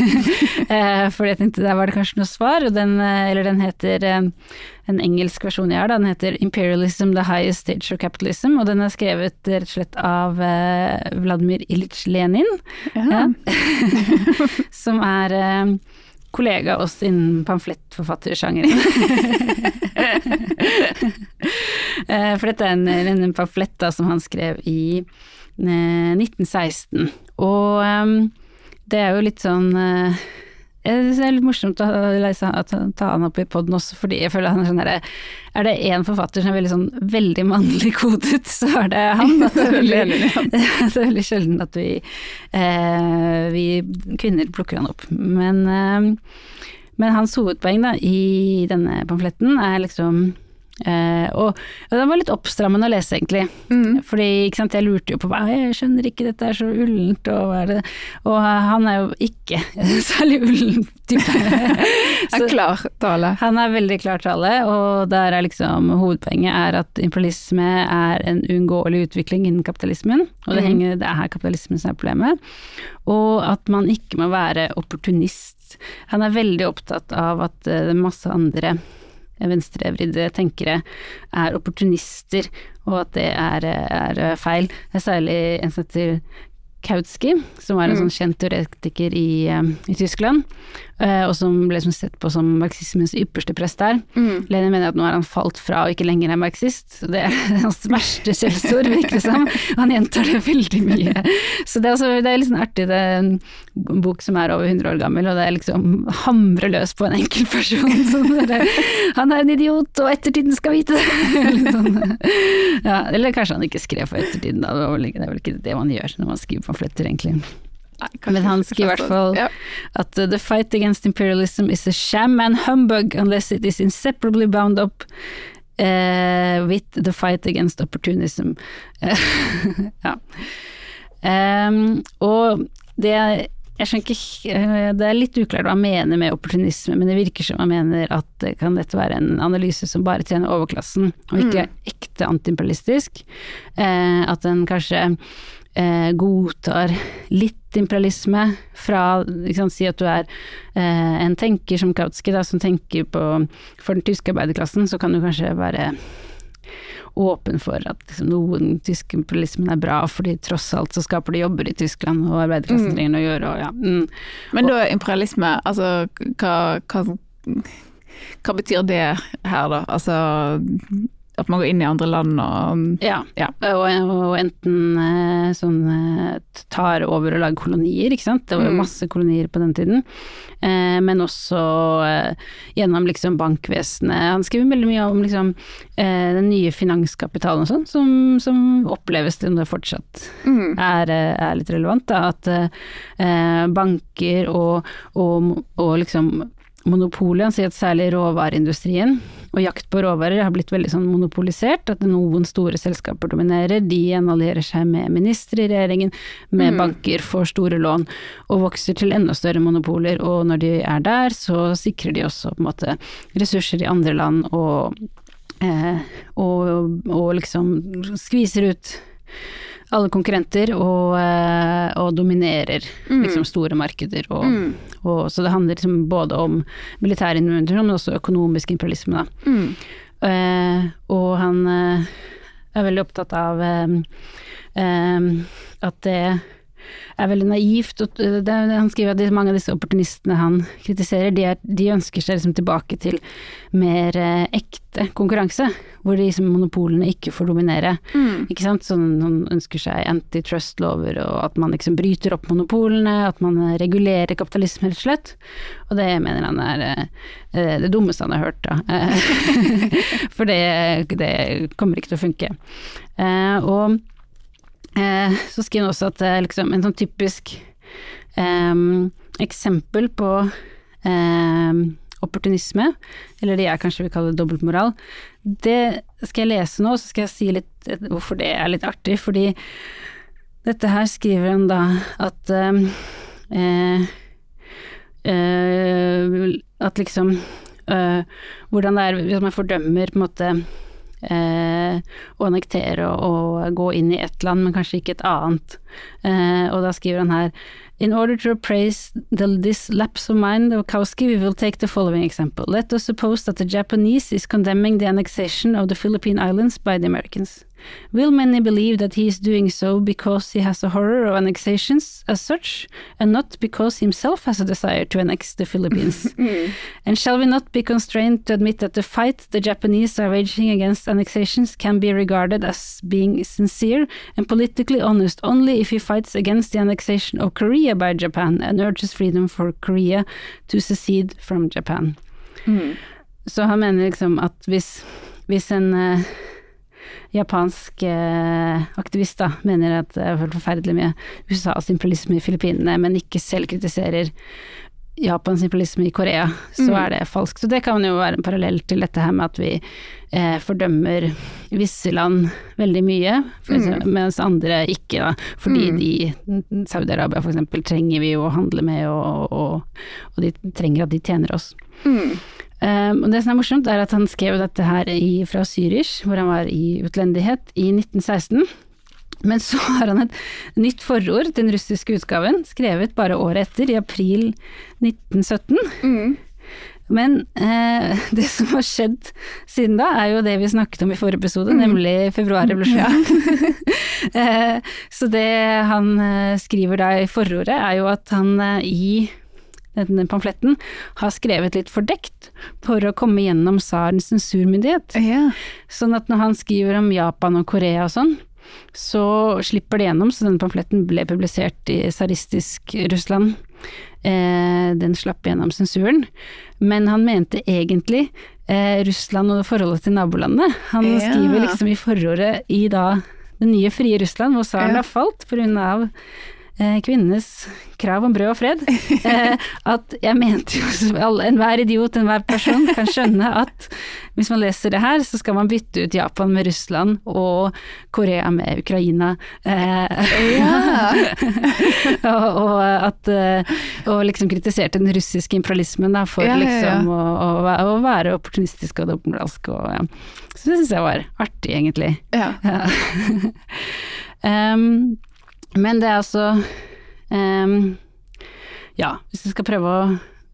[laughs] eh, fordi jeg tenkte der var det kanskje noe svar, og den, eh, eller den heter eh, en engelsk versjon jeg har, da, den heter 'Imperialism the highest stage of capitalism', og den er skrevet eh, rett og slett av eh, Vladimir Ilyich Lenin, Ja. [laughs] som er eh, kollega av oss innen pamflettforfattersjangeren. [laughs] Eh, For dette er en, en pamflett da, som han skrev i eh, 1916, og um, det er jo litt sånn eh, jeg synes det er litt morsomt å lese, ta, han opp i poden også, fordi jeg føler han er sånn herre Er det én forfatter som er veldig sånn veldig mannlig kodet, så er det han. At [laughs] det, er veldig, [laughs] det er veldig sjelden at vi, eh, vi kvinner plukker han opp. Men, eh, men hans hovedpoeng da, i denne pamfletten er liksom eh, og, og den var litt oppstrammende å lese, egentlig. Fordi ikke sant, jeg lurte jo på hva jeg skjønner ikke, dette er så ullent, og hva er det Og han er jo ikke [laughs] særlig ullen type. [laughs] er klar tale. Han er veldig klar tale, og der er liksom hovedpoenget er at imperialisme er en uunngåelig utvikling innen kapitalismen, og det, henger, det er her kapitalismen som er problemet. Og at man ikke må være opportunist. Han er veldig opptatt av at eh, det er masse andre venstrevridde tenkere er opportunister, og at det er, er feil. Det er særlig en som heter Kautsky, som var en sånn kjent teoretiker i, eh, i Tyskland, uh, og som ble som sett på som marxismens ypperste prest der. Lenin mener at nå har han falt fra og ikke lenger er marxist. Det er [laughs] hans verste skjellsord, virker det som. Han gjentar det veldig mye. Så det er, også, det er litt sånn artig, det er en bok som er over 100 år gammel, og det er liksom hamre løs på en enkel person. [laughs] Sånn der, han er en idiot, og ettertiden skal vite det! [laughs] Sånn, ja, eller kanskje han ikke skrev for ettertiden, da. Det, er vel ikke det man gjør når man skriver pamfletter, egentlig. Men han skriver i hvert fall Ja. at uh, the fight against imperialism is a sham and humbug unless it is inseparably bound up uh, with the fight against opportunism. [laughs] ja. Um, og det jeg skjønner ikke, eh, Det er litt uklart hva han mener med opportunisme, men det virker som han mener at det kan dette være en analyse som bare tjener overklassen, og ikke er ekte antiimperialistisk. Eh, at den kanskje eh, godtar litt imperialisme fra sant, Si at du er eh, en tenker som Kautsky, da, som tenker på For den tyske arbeiderklassen, så kan du kanskje være åpen for at liksom, noen tysk imperialismen er bra, fordi tross alt så skaper det jobber i Tyskland, og arbeiderklassen trenger noe å gjøre, og ja. Mm. Men da imperialisme, altså hva, hva, hva betyr det her da? Altså at man går inn i andre land og Ja. Ja. Og, og enten eh, sånn eh, tar over og lager kolonier, ikke sant. Det var jo Mm. masse kolonier på den tiden. Eh, men også gjennom liksom bankvesenet. Han skriver veldig mye om liksom eh, den nye finanskapitalen og sånn, som, som oppleves til det fortsatt Mm. er, er litt relevant. Da. At eh, banker og, og, og liksom monopolet, sier at særlig råvareindustrien og jakt på råvarer har blitt veldig sånn monopolisert, at noen store selskaper dominerer, de allierer seg med ministre i regjeringen, med banker, får store lån og vokser til enda større monopoler, og når de er der, så sikrer de også på en måte ressurser i andre land og, eh, og, og liksom skviser ut alle konkurrenter og, eh, og dominerer liksom store markeder. Og, og, så det handler liksom både om militær intervensjon, men også økonomisk imperialisme. Mm. Uh, og han uh, er veldig opptatt av uh, at det er veldig naivt. Og det, han skriver at de, mange av disse opportunistene han kritiserer, de, er, de ønsker seg liksom tilbake til mer eh, ekte konkurranse, hvor de liksom, monopolene ikke får dominere. Ikke sant? Sånn, han ønsker seg antitrust-lover, og at man liksom bryter opp monopolene, at man eh, regulerer kapitalisme, rett og slett. Og det mener han er eh, eh, det dummeste han har hørt, da. Eh, [laughs] For det, det kommer ikke til å funke. Eh, og Eh, så skriver han også at er liksom en sånn typisk eh, eksempel på eh, opportunisme, eller det jeg kanskje vil kalle dobbeltmoral, det skal jeg lese nå, så skal jeg si litt eh, hvorfor det er litt artig, fordi dette her skriver han da at eh, eh, At liksom eh, Hvordan det er hvis man fordømmer på en måte eh, å annektere og, og gå inn i ett land, men kanskje ikke et annet. Eh, og da skriver han her In order to appraise this lapse of mind of Kauski, we will take the following example. Let us suppose that the Japanese is condemning the annexation of the Philippine Islands by the Americans. Will many believe that he is doing so because he has a horror of annexations as such, and not because himself has a desire to annex the Philippines? [laughs] And shall we not be constrained to admit that the fight the Japanese are waging against annexations can be regarded as being sincere and politically honest only if he fights against the annexation of Korea by Japan and urges freedom for Korea to secede from Japan? Så han mener liksom at hvis, hvis en eh, japansk eh, aktivist da, mener at det er for forferdelig med USAs imperialisme i Filippinene, men ikke selv kritiserer Japans imperialisme i Korea, så Mm. er det falskt. Så det kan jo være en parallell til dette her med at vi eh, fordømmer visse land veldig mye, for Mm. mens andre ikke, da. Fordi de, Saudi-Arabia eksempel, trenger vi jo å handle med, og, og, og de trenger at de tjener oss. Mm. Um, og det som er morsomt, er at han skrev dette her i, fra Zürich, hvor han var i utlendighet, i 1916. Men så har han et nytt forord til den russiske utgaven, skrevet bare året etter, i april 1917. Mm. Men eh, [laughs] det som har skjedd siden da, er jo det vi snakket om i forrige episode, nemlig februarrevolusjonen. [laughs] eh, så det han eh, skriver da i forordet, er jo at han eh, i denne pamfletten har skrevet litt fordekt for å komme gjennom tsarens sensurmyndighet. Ja. Sånn at når han skriver om Japan og Korea og sånn, så slipper det gjennom, så denne pamfletten ble publisert i tsaristisk Russland. Eh, den slapp gjennom sensuren. Men han mente egentlig eh, Russland og forholdet til nabolandene. Han Ja. skriver liksom i forordet i da det nye frie Russland, hvor tsaren Ja. har falt eh, kvinnenes krav om brød og fred, eh, [laughs] at jeg mente jo som enhver idiot, enhver person kan skjønne at hvis man leser det her, så skal man bytte ut Japan med Russland og Korea med Ukraina. Eh, Ja. [laughs] og, og at eh, Og liksom kritiserte den russiske imperialismen da, for Ja, ja, liksom å, å, å være opportunistisk og dobbeltmoralsk. Så det syns jeg var artig, egentlig. ja. Ja. [laughs] Men det er altså um, Ja, hvis vi skal prøve å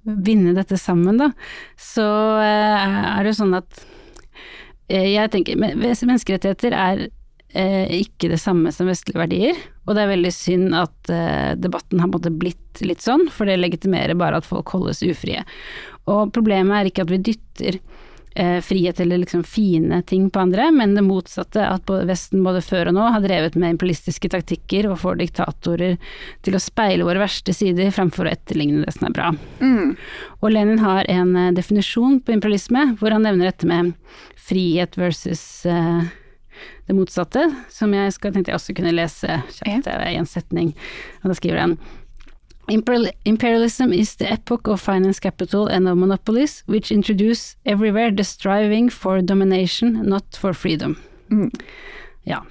binde dette sammen, da, så uh, er det jo sånn at uh, jeg tenker Menneskerettigheter er uh, ikke det samme som vestlige verdier, og det er veldig synd at debatten har blitt litt sånn, for det legitimerer bare at folk holdes ufrie. Og problemet er ikke at vi dytter eh, frihet eller liksom fine ting på andre, men det motsatte, at både Vesten både før og nå har drevet med imperialistiske taktikker og får diktatorer til å speile våre verste sider fremfor å etterligne det som er bra. Mm. Og Lenin har en eh, definisjon på imperialisme, hvor han nevner dette med frihet versus eh, det motsatte, som jeg skal, tenkte jeg også kunne lese kjapt det er en setning. Og da skriver han Imperialism is the epoch of finance capital and of monopolies, which introduce everywhere the striving for domination, not for freedom. Mm. Ja.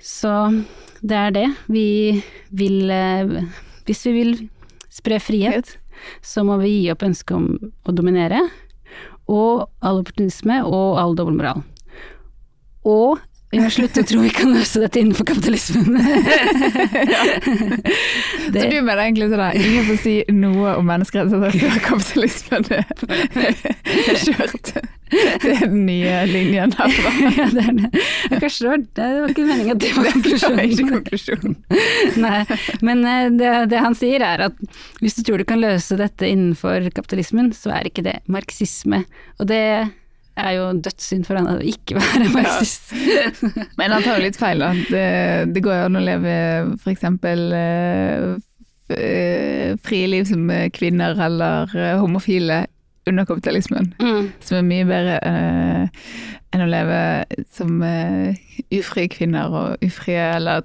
Så det er det. Vi vil eh, Hvis vi vil spre frihet, så må vi gi opp ønsket om å dominere, og all opportunisme og all dobbeltmoral. Og vi må slutte å tro vi kan løse dette innenfor kapitalismen. [laughs] [laughs] Så du mener egentlig sånn at ingen får si noe om menneskerettigheter før [laughs] kapitalismen er kjørt? Det er den nye linjen herfra. ja, det er det. Kanskje det var, det ikke meningen at det var Det var ikke konklusjonen. konklusjonen. Nei, men eh, det, det han sier er at hvis du tror du kan løse dette innenfor kapitalismen, så er ikke det marxisme. Og det er jo dødssynd for henne å ikke [laughs] være marxist. [laughs] Men han tar jo litt feil, da. Det, det går jo an å leve eksempel eh, eh, frie liv som kvinner eller eh, homofile under kapitalismen. Mm. Som er mye bedre uh, enn å leve som uh, ufrie kvinner og ufrie eller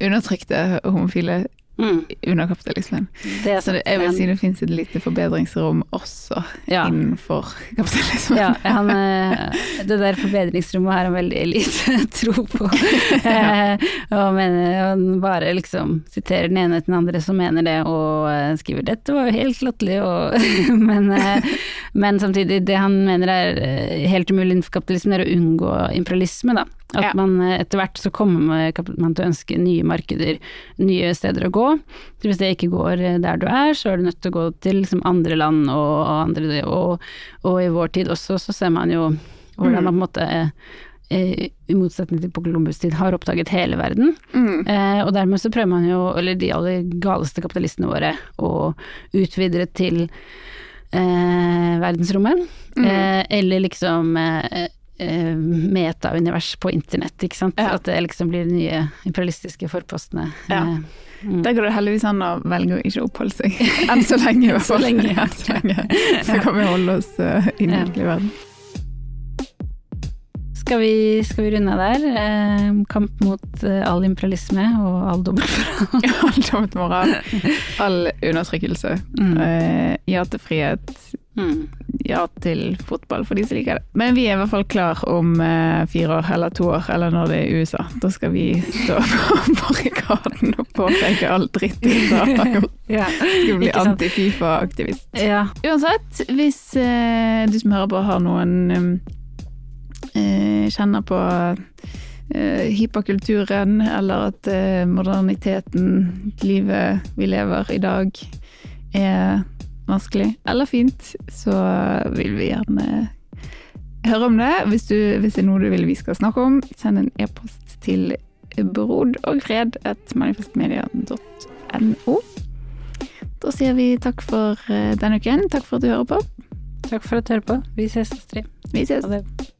undertrykte homofile Mm. under kapitalismen. Det Så det, jeg vil si det finnes et lite forbedringsrom også Ja. innenfor kapitalismen. Ja, han, eh, det der forbedringsrommet har han veldig lite [laughs] tro på. [laughs] ja. og mener, han bare liksom siterer den ene etter den andre som mener det, og eh, skriver 'dette var jo helt latterlig', [laughs] men, eh, men samtidig, det han mener er eh, helt umulig innenfor kapitalismen, er å unngå imperialisme, da. At Ja. man eh, etter hvert så kommer man til å ønske nye markeder, nye steder å gå. Så hvis det ikke går eh, der du er, så er du nødt til å gå til liksom andre land og, og andre og, og i vår tid også, så ser man jo hvordan man på en måte eh, eh, i motsetning til på Columbus' tid, har oppdaget hele verden. Mm. Eh, og dermed så prøver man jo, eller de aller galeste kapitalistene våre, å utvide det til eh, verdensrommet. Eh, eller liksom eh, meta-univers på internett, ikke sant. Ja. At det liksom blir de nye imperialistiske forpostene. Ja. Eh, mm. Der går det heldigvis an å velge å ikke oppholde seg. [laughs] Enn så lenge, i hvert fall. Enn så lenge. Så kan vi holde oss uh, i Ja. verden. Skal vi, skal vi runde der? Eh, kamp mot eh, all imperialisme og all dobbeltmoral. [laughs] All dobbeltmoral, all undertrykkelse. Mm. Eh, ja til frihet. Ja til fotball, for de som liker det. Men vi er i hvert fall klar om eh, fire år eller to år, eller når det er USA. Da skal vi stå [laughs] på barrikaden og påpeke all dritt USA har [laughs] gjort. Ja, Skal bli anti-Fifa-aktivist. Ja. Uansett, hvis eh, du som hører på har noen eh, kjenner på eh, hyperkulturen, eller at eh, moderniteten, livet vi lever i dag, er vanskelig eller fint, så vil vi gjerne høre om det. Hvis, du, hvis det er noe du vil vi skal snakke om, send en e-post til brodogred.manifestmedia.no. Da sier vi takk for eh, denne uken. Takk for at du hører på. Takk for at du hører på. Vi ses, Astrid. Vi ses. Ha det.